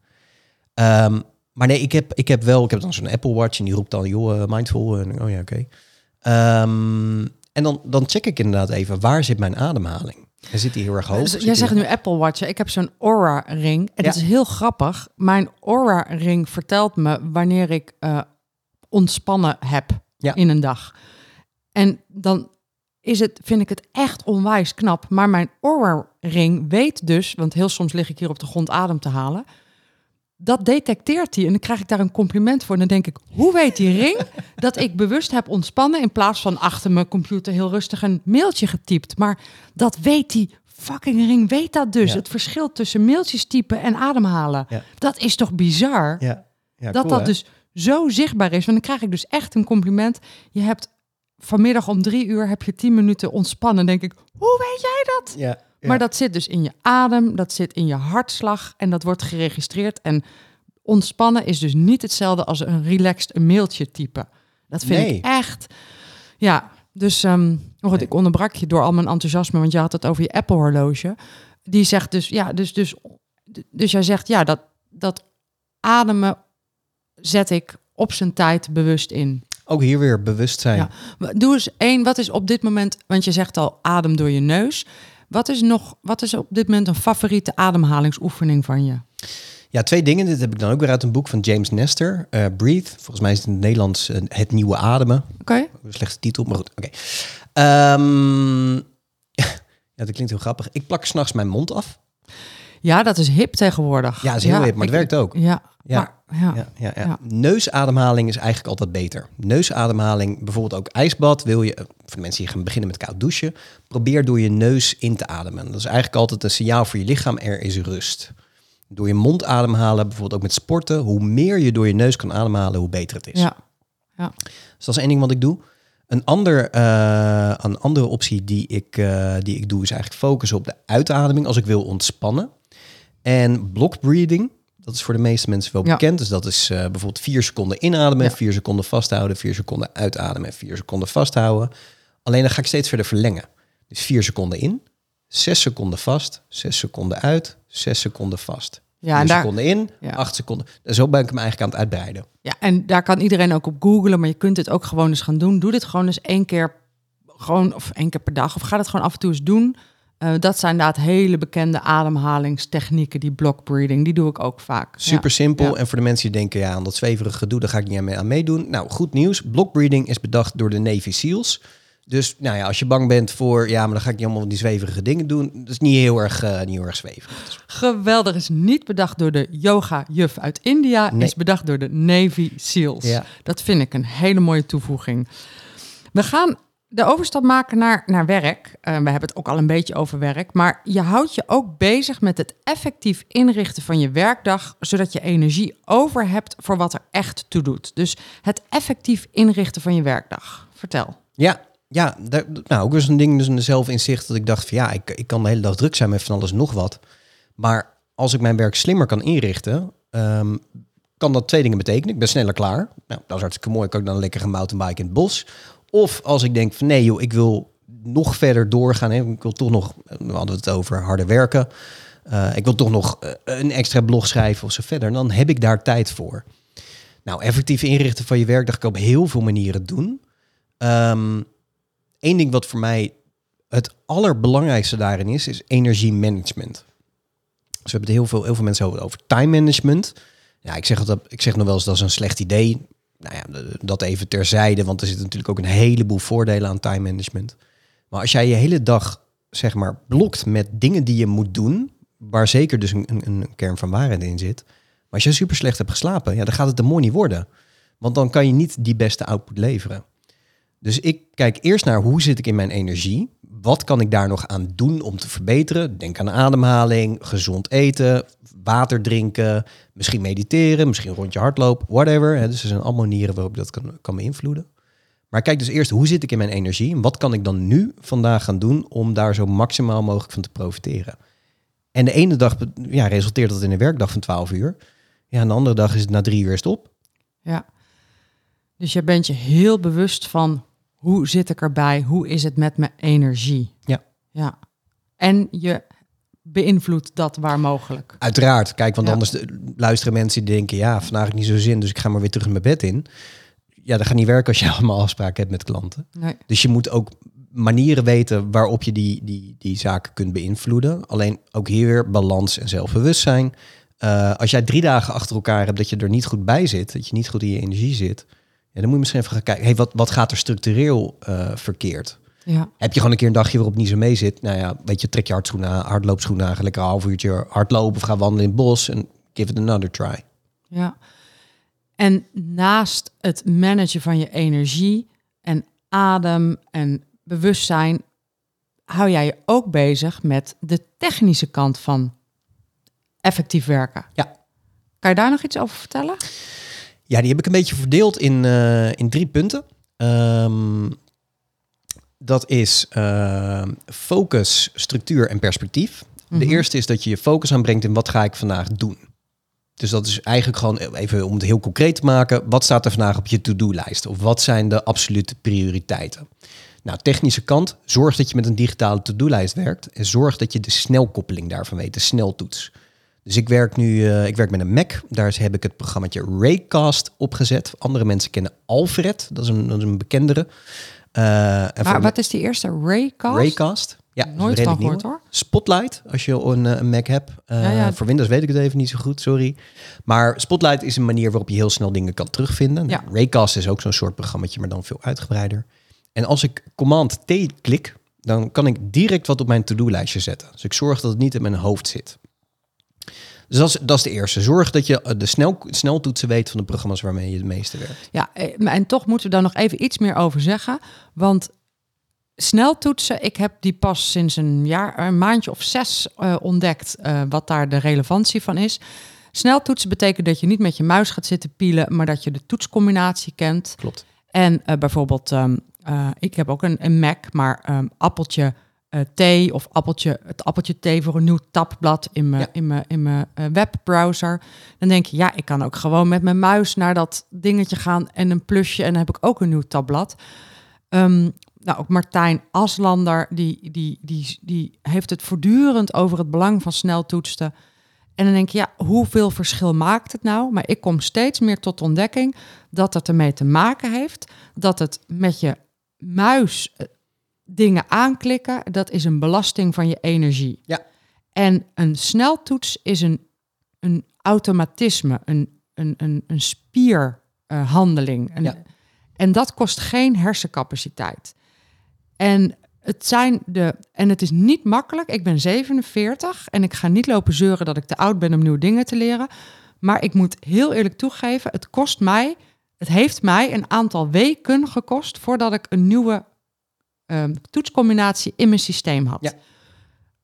Ehm, maar nee, ik heb, ik heb wel... Ik heb dan zo'n Apple Watch en die roept dan... joh, eh, mindful. En, oh ja, oké. Ehm, en dan, dan check ik inderdaad even... waar zit mijn ademhaling? En zit die heel erg hoog? Dus jij zegt nu Apple Watch. Ik heb zo'n Aura ring. En Ja. dat is heel grappig. Mijn Aura ring vertelt me wanneer ik eh, ontspannen heb Ja. in een dag. En dan is het, vind ik het echt onwijs knap. Maar mijn Aura ring weet dus, want heel soms lig ik hier op de grond adem te halen. Dat detecteert hij en dan krijg ik daar een compliment voor. En dan denk ik, hoe weet die ring dat ik bewust heb ontspannen in plaats van achter mijn computer heel rustig een mailtje getypt. Maar dat weet die fucking ring, weet dat dus. Ja. Het verschil tussen mailtjes typen en ademhalen. Ja. Dat is toch bizar? Ja, ja dat cool, dat hè? dus zo zichtbaar is. Want dan krijg ik dus echt een compliment. Je hebt vanmiddag om drie uur heb je tien minuten ontspannen. Denk ik, hoe weet jij dat? Ja, ja. Maar dat zit dus in je adem, dat zit in je hartslag en dat wordt geregistreerd. En ontspannen is dus niet hetzelfde als een relaxed een mailtje typen. Dat vind Nee. ik echt. Ja, dus oh, goed, ik onderbrak je door al mijn enthousiasme, want je had het over je Apple horloge. Die zegt dus, ja, dus, dus, dus jij zegt, ja, dat, dat ademen zet ik op zijn tijd bewust in. Ook hier weer bewustzijn. Ja. Doe eens één, wat is op dit moment, want je zegt al adem door je neus. Wat is nog, wat is op dit moment een favoriete ademhalingsoefening van je? Ja, twee dingen. Dit heb ik dan ook weer uit een boek van James Nestor. eh, Breathe. Volgens mij is het in het Nederlands eh, Het Nieuwe Ademen. Oké. Een slechte titel, maar goed. Oké. Ehm, ja, dat klinkt heel grappig. Ik plak s'nachts mijn mond af. Ja, dat is hip tegenwoordig. Ja, dat is heel hip, maar het werkt ook. Ja, Ja. maar, ja. Ja, ja, ja. Ja. Neusademhaling is eigenlijk altijd beter. Neusademhaling, bijvoorbeeld ook ijsbad. Wil je, eh, voor de mensen die gaan beginnen met koud douchen, probeer door je neus in te ademen. Dat is eigenlijk altijd een signaal voor je lichaam, er is rust. Door je mond ademhalen, bijvoorbeeld ook met sporten. Hoe meer je door je neus kan ademhalen, hoe beter het is. ja. ja. Dus dat is één ding wat ik doe. Een, ander, eh, een andere optie die ik, eh, die ik doe is eigenlijk focussen op de uitademing als ik wil ontspannen. En block breathing Dat is voor de meeste mensen wel Ja. bekend. Dus dat is eh, bijvoorbeeld vier seconden inademen, Ja. vier seconden vasthouden, vier seconden uitademen en vier seconden vasthouden. Alleen dan ga ik steeds verder verlengen. Dus vier seconden in, zes seconden vast, zes seconden uit, zes seconden vast. Ja, vier en daar, seconden in, Ja. acht seconden. En zo ben ik hem eigenlijk aan het uitbreiden. ja, en daar kan iedereen ook op googlen, maar je kunt het ook gewoon eens gaan doen. Doe dit gewoon eens één keer, gewoon, of één keer per dag, of ga het gewoon af en toe eens doen. Eh, dat zijn inderdaad hele bekende ademhalingstechnieken, die block breathing, die doe ik ook vaak. Ja. Super simpel. Ja. En voor de mensen die denken, ja, aan dat zweverige gedoe, daar ga ik niet aan mee- aan meedoen. Nou, goed nieuws. Block breathing is bedacht door de Navy SEALs. Dus nou ja, als je bang bent voor, ja, maar dan ga ik niet allemaal die zweverige dingen doen. Dat is niet heel erg, eh, niet heel erg zweverig. Geweldig, is niet bedacht door de yoga-juf uit India, Nee. is bedacht door de Navy SEALs. Ja. Dat vind ik een hele mooie toevoeging. We gaan de overstap maken naar, naar werk. Eh, we hebben het ook al een beetje over werk. Maar je houdt je ook bezig met het effectief inrichten van je werkdag, zodat je energie over hebt voor wat er echt toe doet. Dus het effectief inrichten van je werkdag. Vertel. Ja, ja nou, ook weer zo'n ding, dus een zelfinzicht dat ik dacht van ja, ik, ik kan de hele dag druk zijn met van alles nog wat. Maar als ik mijn werk slimmer kan inrichten, ehm, kan dat twee dingen betekenen. Ik ben sneller klaar. Nou, dat is hartstikke mooi. Ik kan dan lekker een mountainbike in het bos. Of als ik denk van nee joh, ik wil nog verder doorgaan. Hè. Ik wil toch nog, we hadden het over harder werken. Eh, ik wil toch nog eh, een extra blog schrijven of zo verder. Dan heb ik daar tijd voor. Nou, effectief inrichten van je werkdag kan op heel veel manieren doen. Ehm Eén ding wat voor mij het allerbelangrijkste daarin is, is energiemanagement. Dus we hebben het heel veel, heel veel mensen over, over time management. Ja, ik zeg, dat, ik zeg nog wel eens dat is een slecht idee. Nou ja, dat even terzijde, want er zitten natuurlijk ook een heleboel voordelen aan time management. Maar als jij je hele dag, zeg maar, blokt met dingen die je moet doen, waar zeker dus een, een, een kern van waarheid in zit. Maar als je super slecht hebt geslapen, ja, dan gaat het er mooi niet worden. Want dan kan je niet die beste output leveren. Dus ik kijk eerst naar hoe zit ik in mijn energie. Wat kan ik daar nog aan doen om te verbeteren? Denk aan ademhaling, gezond eten, water drinken, misschien mediteren, misschien een rondje hardlopen, whatever. Dus er zijn allemaal manieren waarop dat kan, kan beïnvloeden. Maar kijk dus eerst hoe zit ik in mijn energie en wat kan ik dan nu vandaag gaan doen om daar zo maximaal mogelijk van te profiteren. En de ene dag ja, resulteert dat in een werkdag van 12 uur. Ja, en de andere dag is het na drie uur stop. Ja. Dus je bent je heel bewust van hoe zit ik erbij? Hoe is het met mijn energie? Ja. Ja. En je beïnvloedt dat waar mogelijk. Uiteraard, kijk, want Ja. anders de- luisteren mensen die denken, ja, vandaag heb ik niet zo zin, dus ik ga maar weer terug in mijn bed in. Ja, dat gaat niet werken als je allemaal afspraken hebt met klanten. Nee. Dus je moet ook manieren weten waarop je die, die, die zaken kunt beïnvloeden. Alleen ook hier weer balans en zelfbewustzijn. Eh, als jij drie dagen achter elkaar hebt dat je er niet goed bij zit, dat je niet goed in je energie zit, ja, dan moet je misschien even gaan kijken, hey, wat, wat gaat er structureel eh, verkeerd? Ja. Heb je gewoon een keer een dagje waarop niet zo mee zit? Nou ja, weet je, trek je hardschoenen aan, hardloopschoenen aan, lekker een half uurtje hardlopen of ga wandelen in het bos en give it another try. Ja. En naast het managen van je energie en adem en bewustzijn, hou jij je ook bezig met de technische kant van effectief werken. Ja. Kan je daar nog iets over vertellen? Ja, die heb ik een beetje verdeeld in, eh, in drie punten. Ehm, dat is ehm, focus, structuur en perspectief. De Mhm. eerste is dat je je focus aanbrengt in wat ga ik vandaag doen. Dus dat is eigenlijk gewoon even om het heel concreet te maken. Wat staat er vandaag op je to-do-lijst? Of wat zijn de absolute prioriteiten? Nou, technische kant. Zorg dat je met een digitale to-do-lijst werkt. En zorg dat je de snelkoppeling daarvan weet, de sneltoets. Dus ik werk nu eh, ik werk met een Mac. Daar heb ik het programmaatje Raycast opgezet. Andere mensen kennen Alfred. Dat is een, dat is een bekendere. Eh, en Maar voor- wat is die eerste? Raycast? Raycast. Ja, Nooit van gehoord hoor. Spotlight, als je een, eh, een Mac hebt. Eh, Ja, ja. Voor Windows weet ik het even niet zo goed, sorry. Maar Spotlight is een manier waarop je heel snel dingen kan terugvinden. Ja. Raycast is ook zo'n soort programmaatje, maar dan veel uitgebreider. En als ik Command-T klik, dan kan ik direct wat op mijn to-do-lijstje zetten. Dus ik zorg dat het niet in mijn hoofd zit. Dus dat is, dat is de eerste. Zorg dat je eh, de snel, sneltoetsen weet van de programma's waarmee je het meeste werkt. Ja, eh, en toch moeten we daar nog even iets meer over zeggen. Want sneltoetsen, ik heb die pas sinds een jaar, een maandje of zes eh, ontdekt eh, wat daar de relevantie van is. Sneltoetsen betekent dat je niet met je muis gaat zitten pielen, maar dat je de toetscombinatie kent. Klopt. En eh, bijvoorbeeld, ehm, eh, ik heb ook een, een Mac, maar ehm, appeltje, eh, thee of appeltje, het appeltje thee voor een nieuw tabblad in mijn, Ja. in mijn, in mijn eh, webbrowser. Dan denk je, ja, ik kan ook gewoon met mijn muis naar dat dingetje gaan en een plusje en dan heb ik ook een nieuw tabblad. Ehm, nou, ook Martijn Aslander, die, die, die, die heeft het voortdurend over het belang van sneltoetsen. En dan denk je, ja, hoeveel verschil maakt het nou? Maar ik kom steeds meer tot ontdekking dat het ermee te maken heeft dat het met je muis eh, dingen aanklikken, dat is een belasting van je energie. Ja. En een sneltoets is een, een automatisme, een, een, een, een spierhandeling. Ja. En dat kost geen hersencapaciteit. En het zijn de. En het is niet makkelijk. Ik ben 47 en ik ga niet lopen zeuren dat ik te oud ben om nieuwe dingen te leren. Maar ik moet heel eerlijk toegeven, het kost mij. Het heeft mij een aantal weken gekost voordat ik een nieuwe ehm, toetscombinatie in mijn systeem had. Ja.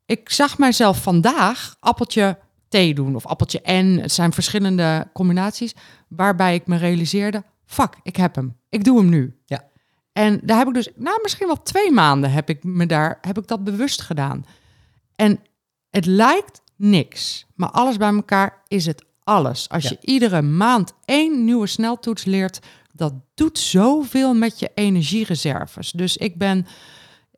Ik zag mijzelf vandaag appeltje T doen of appeltje N. Het zijn verschillende combinaties waarbij ik me realiseerde: fuck, ik heb hem. Ik doe hem nu. Ja. En daar heb ik dus, nou misschien wel twee maanden heb ik me daar, heb ik dat bewust gedaan. En het lijkt niks, maar alles bij elkaar is het alles. Als Ja. je iedere maand één nieuwe sneltoets leert, dat doet zoveel met je energiereserves. Dus ik ben,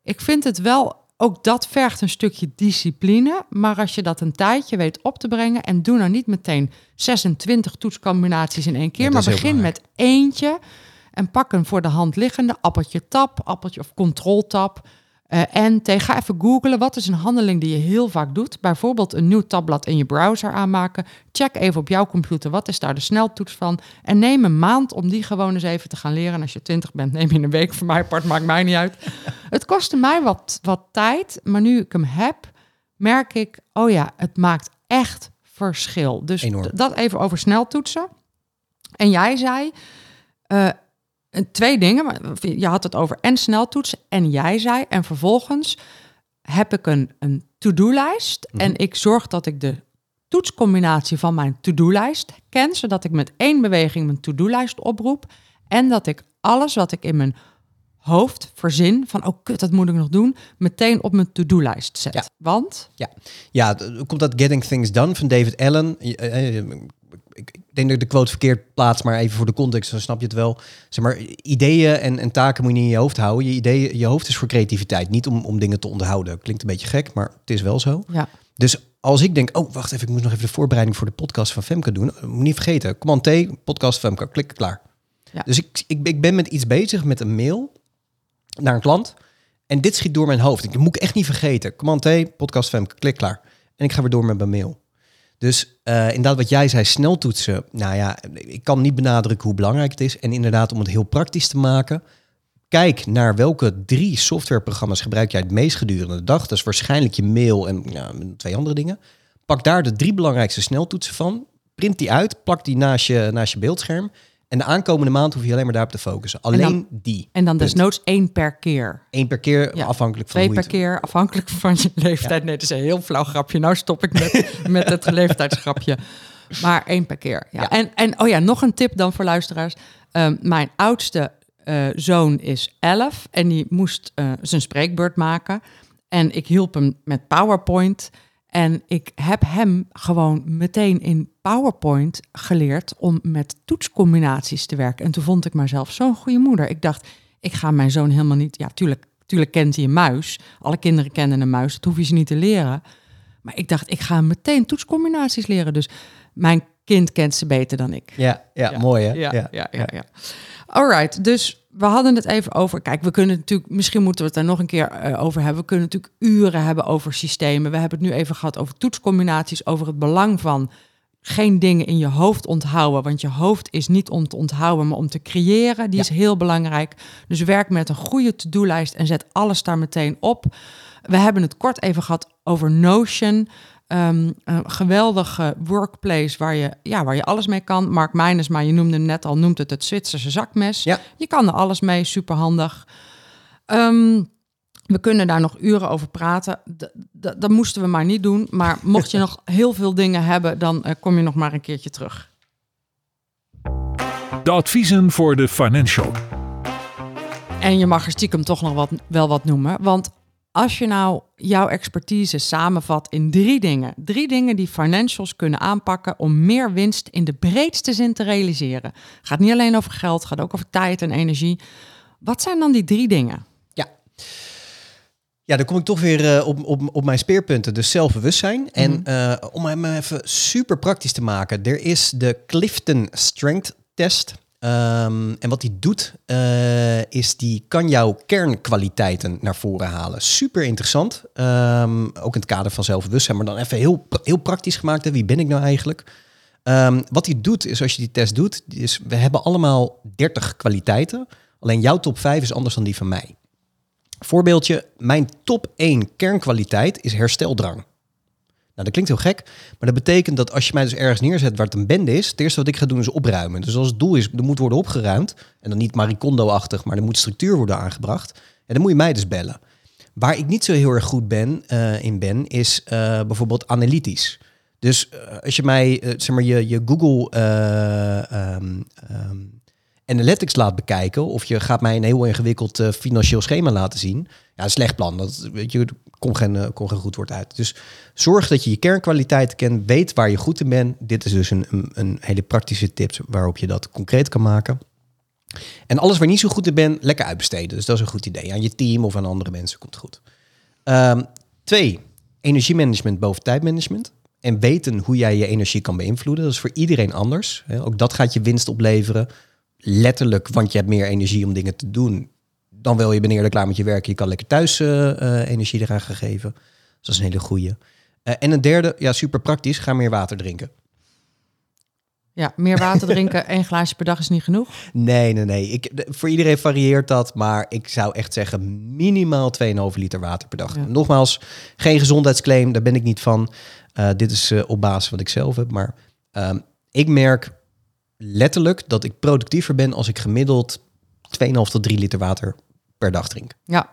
ik vind het wel, ook dat vergt een stukje discipline. Maar als je dat een tijdje weet op te brengen en doe nou niet meteen 26 toetscombinaties in één keer, Ja, maar begin met eentje en pak een voor de hand liggende appeltje tap, appeltje of controltap. Eh, en te, ga even googlen, wat is een handeling die je heel vaak doet? Bijvoorbeeld een nieuw tabblad in je browser aanmaken. Check even op jouw computer, wat is daar de sneltoets van? En neem een maand om die gewoon eens even te gaan leren. En als je 20 bent, neem je een week voor mij apart, maakt mij niet uit. het kostte mij wat, wat tijd, maar nu ik hem heb, merk ik, oh ja, het maakt echt verschil. Dus dat even over sneltoetsen. En jij zei, eh, en twee dingen. maar Je had het over en sneltoetsen en jij zei. En vervolgens heb ik een, een to-do-lijst. Mhm. En ik zorg dat ik de toetscombinatie van mijn to-do-lijst ken. Zodat ik met één beweging mijn to-do-lijst oproep. En dat ik alles wat ik in mijn hoofd verzin van... oh kut, dat moet ik nog doen, meteen op mijn to-do-lijst zet. Ja. Want, Ja, d- komt dat Getting Things Done van David Allen. Ik ik denk dat ik de quote verkeerd plaats, maar even voor de context, dan snap je het wel. Zeg maar, ideeën en, en taken moet je niet in je hoofd houden. Je, ideeën, je hoofd is voor creativiteit, niet om, om dingen te onderhouden. Klinkt een beetje gek, maar het is wel zo. ja, Dus als ik denk, oh wacht even, ik moet nog even de voorbereiding voor de podcast van Femke doen. Moet niet vergeten, Command T, podcast Femke, klik klaar. Ja. Dus ik, ik, ik ben met iets bezig, met een mail naar een klant. En dit schiet door mijn hoofd. Ik moet ik echt niet vergeten. Command T, podcast Femke, klik klaar. En ik ga weer door met mijn mail. Dus eh, inderdaad, wat jij zei, snel toetsen. Nou ja, ik kan niet benadrukken hoe belangrijk het is. En inderdaad, om het heel praktisch te maken. Kijk naar welke drie softwareprogramma's gebruik jij het meest gedurende de dag. Dat is waarschijnlijk je mail en twee andere dingen. Pak daar de drie belangrijkste sneltoetsen van. Print die uit, plak die naast je, naast je beeldscherm. En de aankomende maand hoef je alleen maar daarop te focussen. Alleen dan- die. en dan desnoods één per keer. Eén per keer, Ja. afhankelijk van Twee per het- keer, afhankelijk van je leeftijd. Nee, dat is een heel flauw grapje. Nou stop ik met, met het leeftijdsgrapje. Maar één per keer. Ja. Ja. En, en oh ja, nog een tip dan voor luisteraars. Ehm, mijn oudste eh, zoon is 11 en die moest eh, zijn spreekbeurt maken. En ik hielp hem met PowerPoint. En ik heb hem gewoon meteen in PowerPoint geleerd om met toetscombinaties te werken. En toen vond ik mezelf zo'n goede moeder. Ik dacht, ik ga mijn zoon helemaal niet... Ja, tuurlijk, tuurlijk kent hij een muis. Alle kinderen kennen een muis. Dat hoef je ze niet te leren. Maar ik dacht, ik ga hem meteen toetscombinaties leren. Dus mijn kind kent ze beter dan ik. Ja, ja, mooi hè? Ja, ja, ja. ja, Alright, dus we hadden het even over. Kijk, we kunnen natuurlijk, misschien moeten we het er nog een keer eh, over hebben. We kunnen natuurlijk uren hebben over systemen. We hebben het nu even gehad over toetscombinaties, over het belang van geen dingen in je hoofd onthouden. Want je hoofd is niet om te onthouden, maar om te creëren. Die Ja. is heel belangrijk. Dus werk met een goede to-do-lijst en zet alles daar meteen op. We hebben het kort even gehad over Notion. Ehm, een geweldige workplace waar je, ja, waar je alles mee kan. Mark Meijners, maar je noemde hem net al, noemt het het Zwitserse zakmes. Ja. Je kan er alles mee, superhandig. Ehm, we kunnen daar nog uren over praten. D- dat moesten we maar niet doen. Maar mocht je nog heel veel dingen hebben, dan eh, kom je nog maar een keertje terug. De adviezen voor de financial. En je mag er stiekem toch nog wat, wel wat noemen. Want als je nou jouw expertise samenvat in drie dingen. Drie dingen die financials kunnen aanpakken om meer winst in de breedste zin te realiseren. Gaat niet alleen over geld, gaat ook over tijd en energie. Wat zijn dan die drie dingen? Ja. Ja, dan kom ik toch weer uh, op, op, op mijn speerpunten, dus zelfbewustzijn. En Mhm. uh, om hem even super praktisch te maken, er is de Clifton Strength Test. Um, en wat die doet, uh, is die kan jouw kernkwaliteiten naar voren halen. Super interessant. Um, ook in het kader van zelfbewustzijn, maar dan even heel, heel praktisch gemaakt. Wie ben ik nou eigenlijk? Um, wat die doet, is als je die test doet, is we hebben allemaal 30 kwaliteiten. Alleen jouw top 5 is anders dan die van mij. Voorbeeldje, mijn top 1 kernkwaliteit is hersteldrang. Nou, dat klinkt heel gek, maar dat betekent dat als je mij dus ergens neerzet waar het een bende is, het eerste wat ik ga doen is opruimen. Dus als het doel is, er moet worden opgeruimd, en dan niet Maricondo-achtig, maar er moet structuur worden aangebracht, en dan moet je mij dus bellen. Waar ik niet zo heel erg goed ben, uh, in ben, is uh, bijvoorbeeld analytisch. Dus uh, als je mij, zeg maar, je, je Google um, Analytics laat bekijken, of je gaat mij een heel ingewikkeld uh, financieel schema laten zien, ja, slecht plan. Dat weet je, komt geen, komt geen goed woord uit. Dus zorg dat je je kernkwaliteiten kent, weet waar je goed in bent. Dit is dus een, een, hele praktische tip waarop je dat concreet kan maken. En alles waar je niet zo goed in bent, lekker uitbesteden. Dus dat is een goed idee. Aan je team of aan andere mensen komt goed. Um, twee, energiemanagement boven tijdmanagement. En weten hoe jij je energie kan beïnvloeden. Dat is voor iedereen anders. Ook dat gaat je winst opleveren. Letterlijk, want je hebt meer energie om dingen te doen. Dan wil je ben eerder klaar met je werk. Je kan lekker thuis uh, uh, energie eraan gaan geven. Dus dat is een hele goeie. Uh, en een derde, ja, super praktisch. Ga meer water drinken. Ja, meer water drinken, één glaasje per dag is niet genoeg. Nee, nee, nee. Ik, voor iedereen varieert dat, maar ik zou echt zeggen minimaal 2,5 liter water per dag. Ja. Nogmaals, geen gezondheidsclaim, daar ben ik niet van. Uh, dit is uh, op basis wat ik zelf heb, maar uh, ik merk letterlijk dat ik productiever ben als ik gemiddeld 2,5 tot 3 liter water per dag drink. Ja.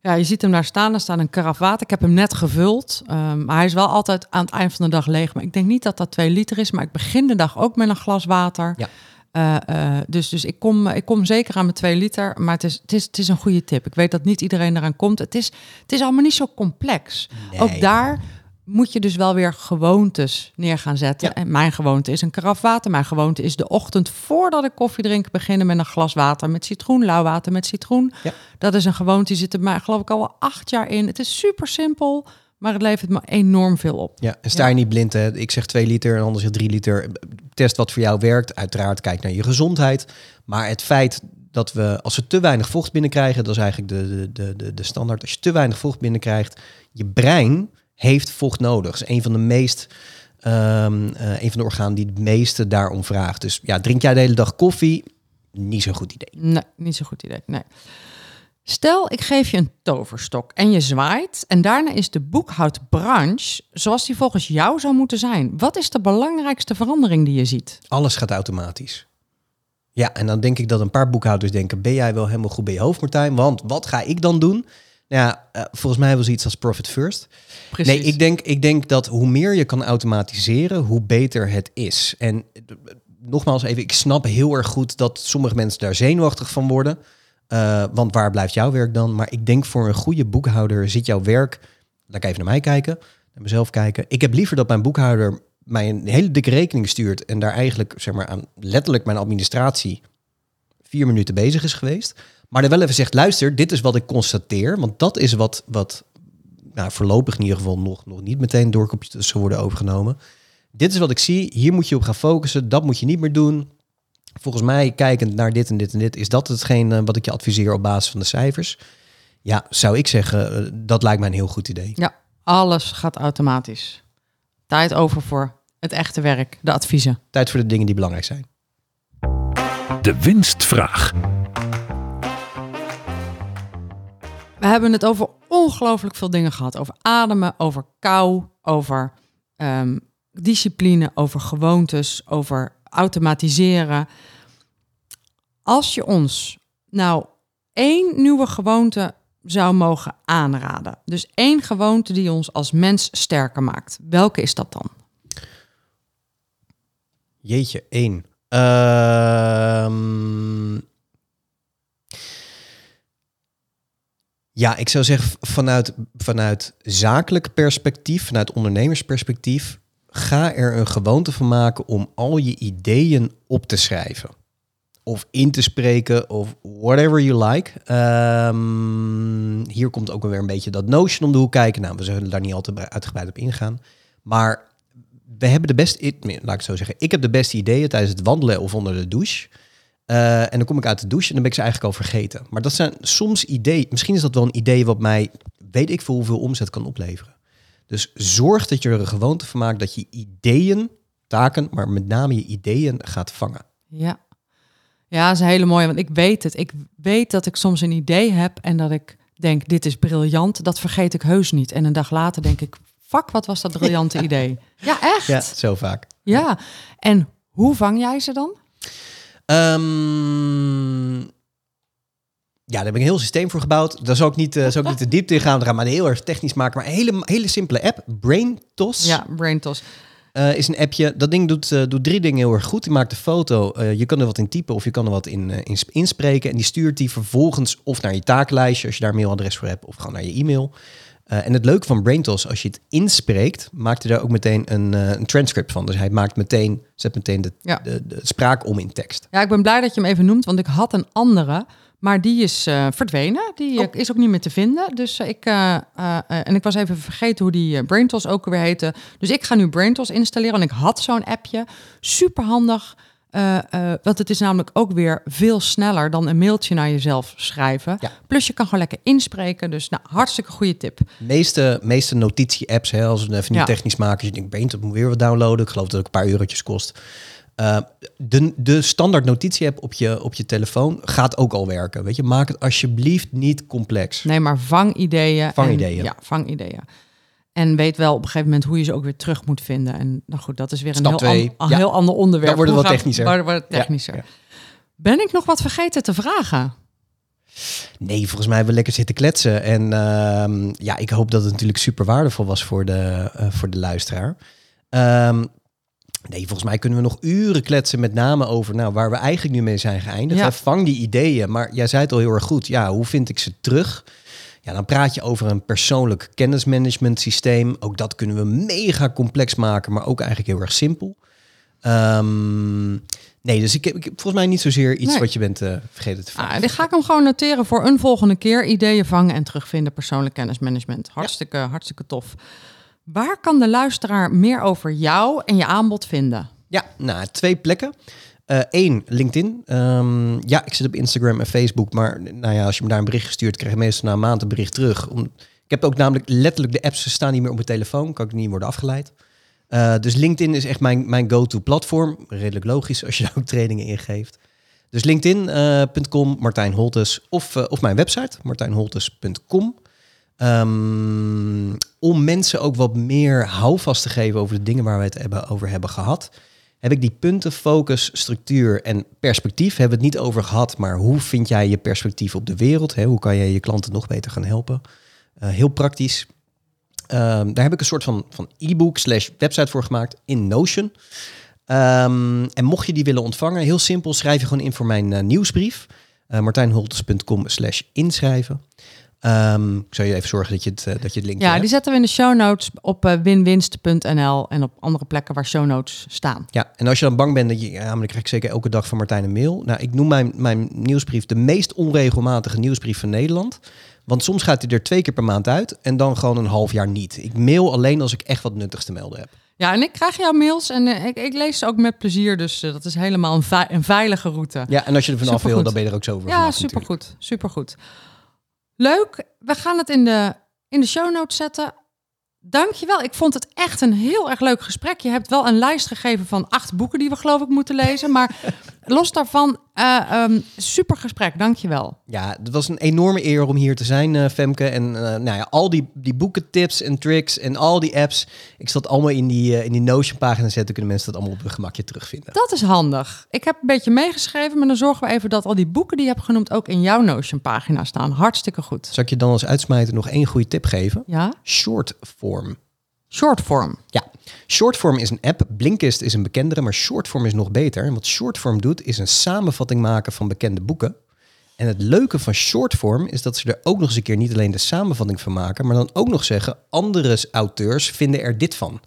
Ja, je ziet hem daar staan. Er staat een karaf water. Ik heb hem net gevuld. Um, maar hij is wel altijd aan het eind van de dag leeg. Maar ik denk niet dat dat 2 liter is. Maar ik begin de dag ook met een glas water. Ja. Uh, uh, dus dus ik, kom, ik kom zeker aan mijn 2 liter. Maar het is, het, is, het is een goede tip. Ik weet dat niet iedereen eraan komt. Het is, het is allemaal niet zo complex. Nee. Ook daar moet je dus wel weer gewoontes neer gaan zetten. Ja. En mijn gewoonte is een karaf water. Mijn gewoonte is de ochtend voordat ik koffie drink... beginnen met een glas water met citroen, lauw water met citroen. Ja. Dat is een gewoonte, die zit er mij geloof ik al wel acht jaar in. Het is super simpel, maar het levert me enorm veel op. Ja, en sta je niet blind. Hè? Ik zeg 2 liter en anders 3 liter. Test wat voor jou werkt. Uiteraard kijk naar je gezondheid. Maar het feit dat we, als we te weinig vocht binnenkrijgen... dat is eigenlijk de, de, de, de standaard. Als je te weinig vocht binnenkrijgt, je brein heeft vocht nodig. Is een van de meest, um, uh, een van de organen die het meeste daarom vraagt. Dus ja, drink jij de hele dag koffie? Niet zo'n goed idee. Nee, niet zo'n goed idee. Nee. Stel, ik geef je een toverstok en je zwaait en daarna is de boekhoudbranche zoals die volgens jou zou moeten zijn. Wat is de belangrijkste verandering die je ziet? Alles gaat automatisch. Ja, en dan denk ik dat een paar boekhouders denken, ben jij wel helemaal goed bij je hoofd, Martijn? Want wat ga ik dan doen? Nou ja, uh, volgens mij was iets als profit first. Precies. Nee, ik denk, ik denk dat hoe meer je kan automatiseren, hoe beter het is. En uh, nogmaals even, ik snap heel erg goed dat sommige mensen daar zenuwachtig van worden. Uh, want waar blijft jouw werk dan? Maar ik denk voor een goede boekhouder zit jouw werk... Laat ik even naar mij kijken, naar mezelf kijken. Ik heb liever dat mijn boekhouder mij een hele dikke rekening stuurt... en daar eigenlijk zeg maar, aan letterlijk mijn administratie vier minuten bezig is geweest... Maar er wel even zegt, luister, dit is wat ik constateer. Want dat is wat, wat nou, voorlopig in ieder geval nog, nog niet meteen door computers worden overgenomen. Dit is wat ik zie, hier moet je op gaan focussen. Dat moet je niet meer doen. Volgens mij, kijkend naar dit en dit en dit, is dat hetgeen uh, wat ik je adviseer op basis van de cijfers. Ja, zou ik zeggen, uh, dat lijkt mij een heel goed idee. Ja, alles gaat automatisch. Tijd over voor het echte werk, de adviezen. Tijd voor de dingen die belangrijk zijn. De winstvraag. We hebben het over ongelooflijk veel dingen gehad. Over ademen, over kou, over um, discipline, over gewoontes, over automatiseren. Als je ons nou één nieuwe gewoonte zou mogen aanraden, dus één gewoonte die ons als mens sterker maakt, welke is dat dan? Jeetje, één. Uh, Ja, ik zou zeggen vanuit, vanuit zakelijk perspectief, vanuit ondernemersperspectief, ga er een gewoonte van maken om al je ideeën op te schrijven. Of in te spreken, of whatever you like. Ehm, hier komt ook weer een beetje dat Notion om de hoek kijken. Nou, we zullen daar niet al te uitgebreid op ingaan. Maar we hebben de beste, laat ik zo zeggen, ik heb de beste ideeën tijdens het wandelen of onder de douche. Uh, en dan kom ik uit de douche en dan ben ik ze eigenlijk al vergeten. Maar dat zijn soms ideeën. Misschien is dat wel een idee wat mij, weet ik veel hoeveel omzet kan opleveren. Dus zorg dat je er een gewoonte van maakt dat je ideeën, taken, maar met name je ideeën gaat vangen. Ja, ja, dat is een hele mooie, want ik weet het. Ik weet dat ik soms een idee heb en dat ik denk, dit is briljant. Dat vergeet ik heus niet. En een dag later denk ik, fuck, wat was dat briljante idee. Ja, echt. Ja, zo vaak. Ja, en hoe vang jij ze dan? Um, ja, daar heb ik een heel systeem voor gebouwd. Daar zou ik niet, uh, zou ik niet te diepte in gaan. gaan maar heel erg technisch maken. Maar een hele, hele simpele app. BrainTos. Ja, BrainTos. Uh, is een appje. Dat ding doet, uh, doet drie dingen heel erg goed. Die maakt de foto. Uh, je kan er wat in typen of je kan er wat in, in inspreken. En die stuurt die vervolgens of naar je takenlijstje, als je daar een mailadres voor hebt, of gewoon naar je e-mail. En het leuke van BrainTos, als je het inspreekt, maakt hij daar ook meteen een, een transcript van. Dus hij maakt meteen, zet meteen de, ja. de, de, spraak om in tekst. Ja, ik ben blij dat je hem even noemt, want ik had een andere. Maar die is uh, verdwenen. Die oh. is ook niet meer te vinden. Dus ik, en ik was even vergeten hoe die BrainTos ook weer heette. Dus ik ga nu BrainTos installeren. En ik had zo'n appje. Super handig. Want het is namelijk ook weer veel sneller dan een mailtje naar jezelf schrijven. Ja. Plus je kan gewoon lekker inspreken. Dus nou, hartstikke goede tip. Meeste, meeste notitie-apps, hè, als we even niet technisch maken. je denkt, BrainTos moet weer wat downloaden. Ik geloof dat het een paar eurotjes kost. Uh, de, de standaard notitie-app op je, op je telefoon gaat ook al werken. Weet je, maak het alsjeblieft niet complex. Nee, maar vang ideeën. Vang ideeën. Ja, vang ideeën. En weet wel op een gegeven moment hoe je ze ook weer terug moet vinden. En nou goed, dat is weer een, heel, twee. An, heel ander onderwerp. Dan wordt het wat technischer. Wordt technischer. Ben ik nog wat vergeten te vragen? Nee, volgens mij hebben we lekker zitten kletsen. En uh, ja, ik hoop dat het natuurlijk super waardevol was voor de, uh, voor de luisteraar. Um, Nee, volgens mij kunnen we nog uren kletsen, met name over nou, waar we eigenlijk nu mee zijn geëindigd. Ja. Vang die ideeën, maar jij zei het al heel erg goed. Ja, hoe vind ik ze terug? Ja, dan praat je over een persoonlijk kennismanagement systeem. Ook dat kunnen we mega complex maken, maar ook eigenlijk heel erg simpel. Um, nee, dus ik heb, ik heb, volgens mij niet zozeer iets wat je bent uh, vergeten te vragen. Ah, dit ga ik hem gewoon noteren voor een volgende keer. Ideeën vangen en terugvinden, persoonlijk kennismanagement. Hartstikke, hartstikke tof. Waar kan de luisteraar meer over jou en je aanbod vinden? Ja, nou, twee plekken. Eén, uh, LinkedIn. Um, ja, ik zit op Instagram en Facebook. Maar nou ja, als je me daar een bericht stuurt, krijg je meestal na een maand een bericht terug. Om, ik heb ook namelijk letterlijk de apps staan niet meer op mijn telefoon. Kan ik niet worden afgeleid. Uh, dus LinkedIn is echt mijn, mijn go-to platform. Redelijk logisch als je daar ook trainingen ingeeft. Dus linkedin.com, uh, Martijn Holtes. Of, of mijn website, martijnholtes.com. Um, om mensen ook wat meer houvast te geven over de dingen waar we het hebben, over hebben gehad, heb ik die punten, focus, structuur en perspectief, hebben we het niet over gehad, maar hoe vind jij je perspectief op de wereld? Hè? Hoe kan je je klanten nog beter gaan helpen? Uh, heel praktisch. Um, daar heb ik een soort van, van e-book slash website voor gemaakt in Notion. Um, en mocht je die willen ontvangen, heel simpel, schrijf je gewoon in voor mijn uh, nieuwsbrief. Uh, martijnholtes.com slash inschrijven. Um, ik zou je even zorgen dat je het, uh, dat je het linkje Ja, die zetten we in de show notes op uh, winwinst.nl en op andere plekken waar show notes staan. Ja, en als je dan bang bent dat je, ja, maar dan krijg ik zeker elke dag van Martijn een mail. Nou, ik noem mijn, mijn nieuwsbrief de meest onregelmatige nieuwsbrief van Nederland. Want soms gaat hij er twee keer per maand uit en dan gewoon een half jaar niet. Ik mail alleen als ik echt wat nuttigs te melden heb. Ja, en ik krijg jouw mails en uh, ik, ik, lees ze ook met plezier. Dus uh, dat is helemaal een, een, veilige route. Ja, en als je er vanaf wil, dan ben je er ook zo voor. Ja, supergoed. Supergoed. Leuk. We gaan het in de, in de show notes zetten. Dankjewel. Ik vond het echt een heel erg leuk gesprek. Je hebt wel een lijst gegeven van acht boeken die we geloof ik moeten lezen. Maar los daarvan, uh, um, super gesprek. Dankjewel. Ja, het was een enorme eer om hier te zijn, uh, Femke. En uh, nou ja, al die, die boeken, tips en tricks en al die apps. Ik zal het allemaal in die, in die Notion-pagina zetten. Kunnen mensen dat allemaal op hun gemakje terugvinden. Dat is handig. Ik heb een beetje meegeschreven, maar dan zorgen we even dat al die boeken die je hebt genoemd ook in jouw Notion-pagina staan. Hartstikke goed. Zal ik je dan als uitsmijter nog één goede tip geven? Ja? Short form. Shortform. Ja, Shortform is een app. Blinkist is een bekendere, maar Shortform is nog beter. En wat Shortform doet, is een samenvatting maken van bekende boeken. En het leuke van shortform is dat ze er ook nog eens een keer niet alleen de samenvatting van maken, maar dan ook nog zeggen, andere auteurs vinden er dit van.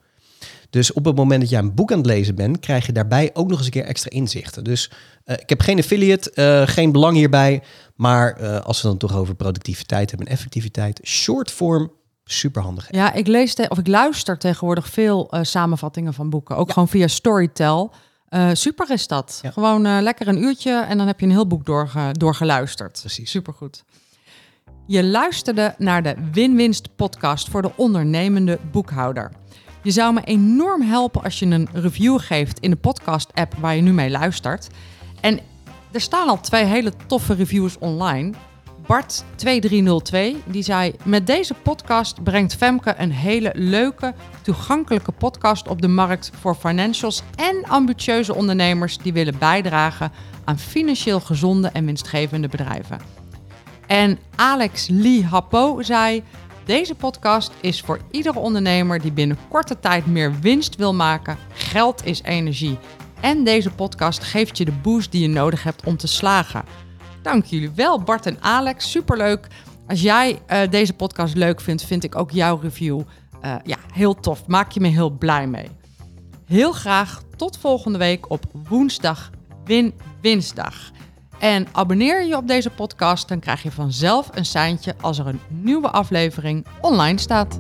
Dus op het moment dat jij een boek aan het lezen bent, krijg je daarbij ook nog eens een keer extra inzichten. Dus uh, ik heb geen affiliate, uh, geen belang hierbij. Maar uh, als we dan toch over productiviteit hebben en effectiviteit, shortform superhandig. Ja, ik lees te, of ik luister tegenwoordig veel samenvattingen van boeken. Ook ja. gewoon via Storytel. super is dat. Ja. Gewoon lekker een uurtje en dan heb je een heel boek doorge, doorgeluisterd. Precies. Supergoed. Je luisterde naar de Win-Winst podcast voor de ondernemende boekhouder. Je zou me enorm helpen als je een review geeft in de podcast-app waar je nu mee luistert. En er staan al twee hele toffe reviews online. Bart2302 die zei: Met deze podcast brengt Femke een hele leuke, toegankelijke podcast op de markt voor financials en ambitieuze ondernemers die willen bijdragen aan financieel gezonde en winstgevende bedrijven. En Alex Lee Happo zei: deze podcast is voor iedere ondernemer die binnen korte tijd meer winst wil maken. Geld is energie. En deze podcast geeft je de boost die je nodig hebt om te slagen. Dank jullie wel, Bart en Alex. Superleuk. Als jij uh, deze podcast leuk vindt, vind ik ook jouw review uh, ja, heel tof. Maak je me heel blij mee. Heel graag tot volgende week op woensdag Win-Winsdag. En abonneer je op deze podcast, dan krijg je vanzelf een seintje als er een nieuwe aflevering online staat.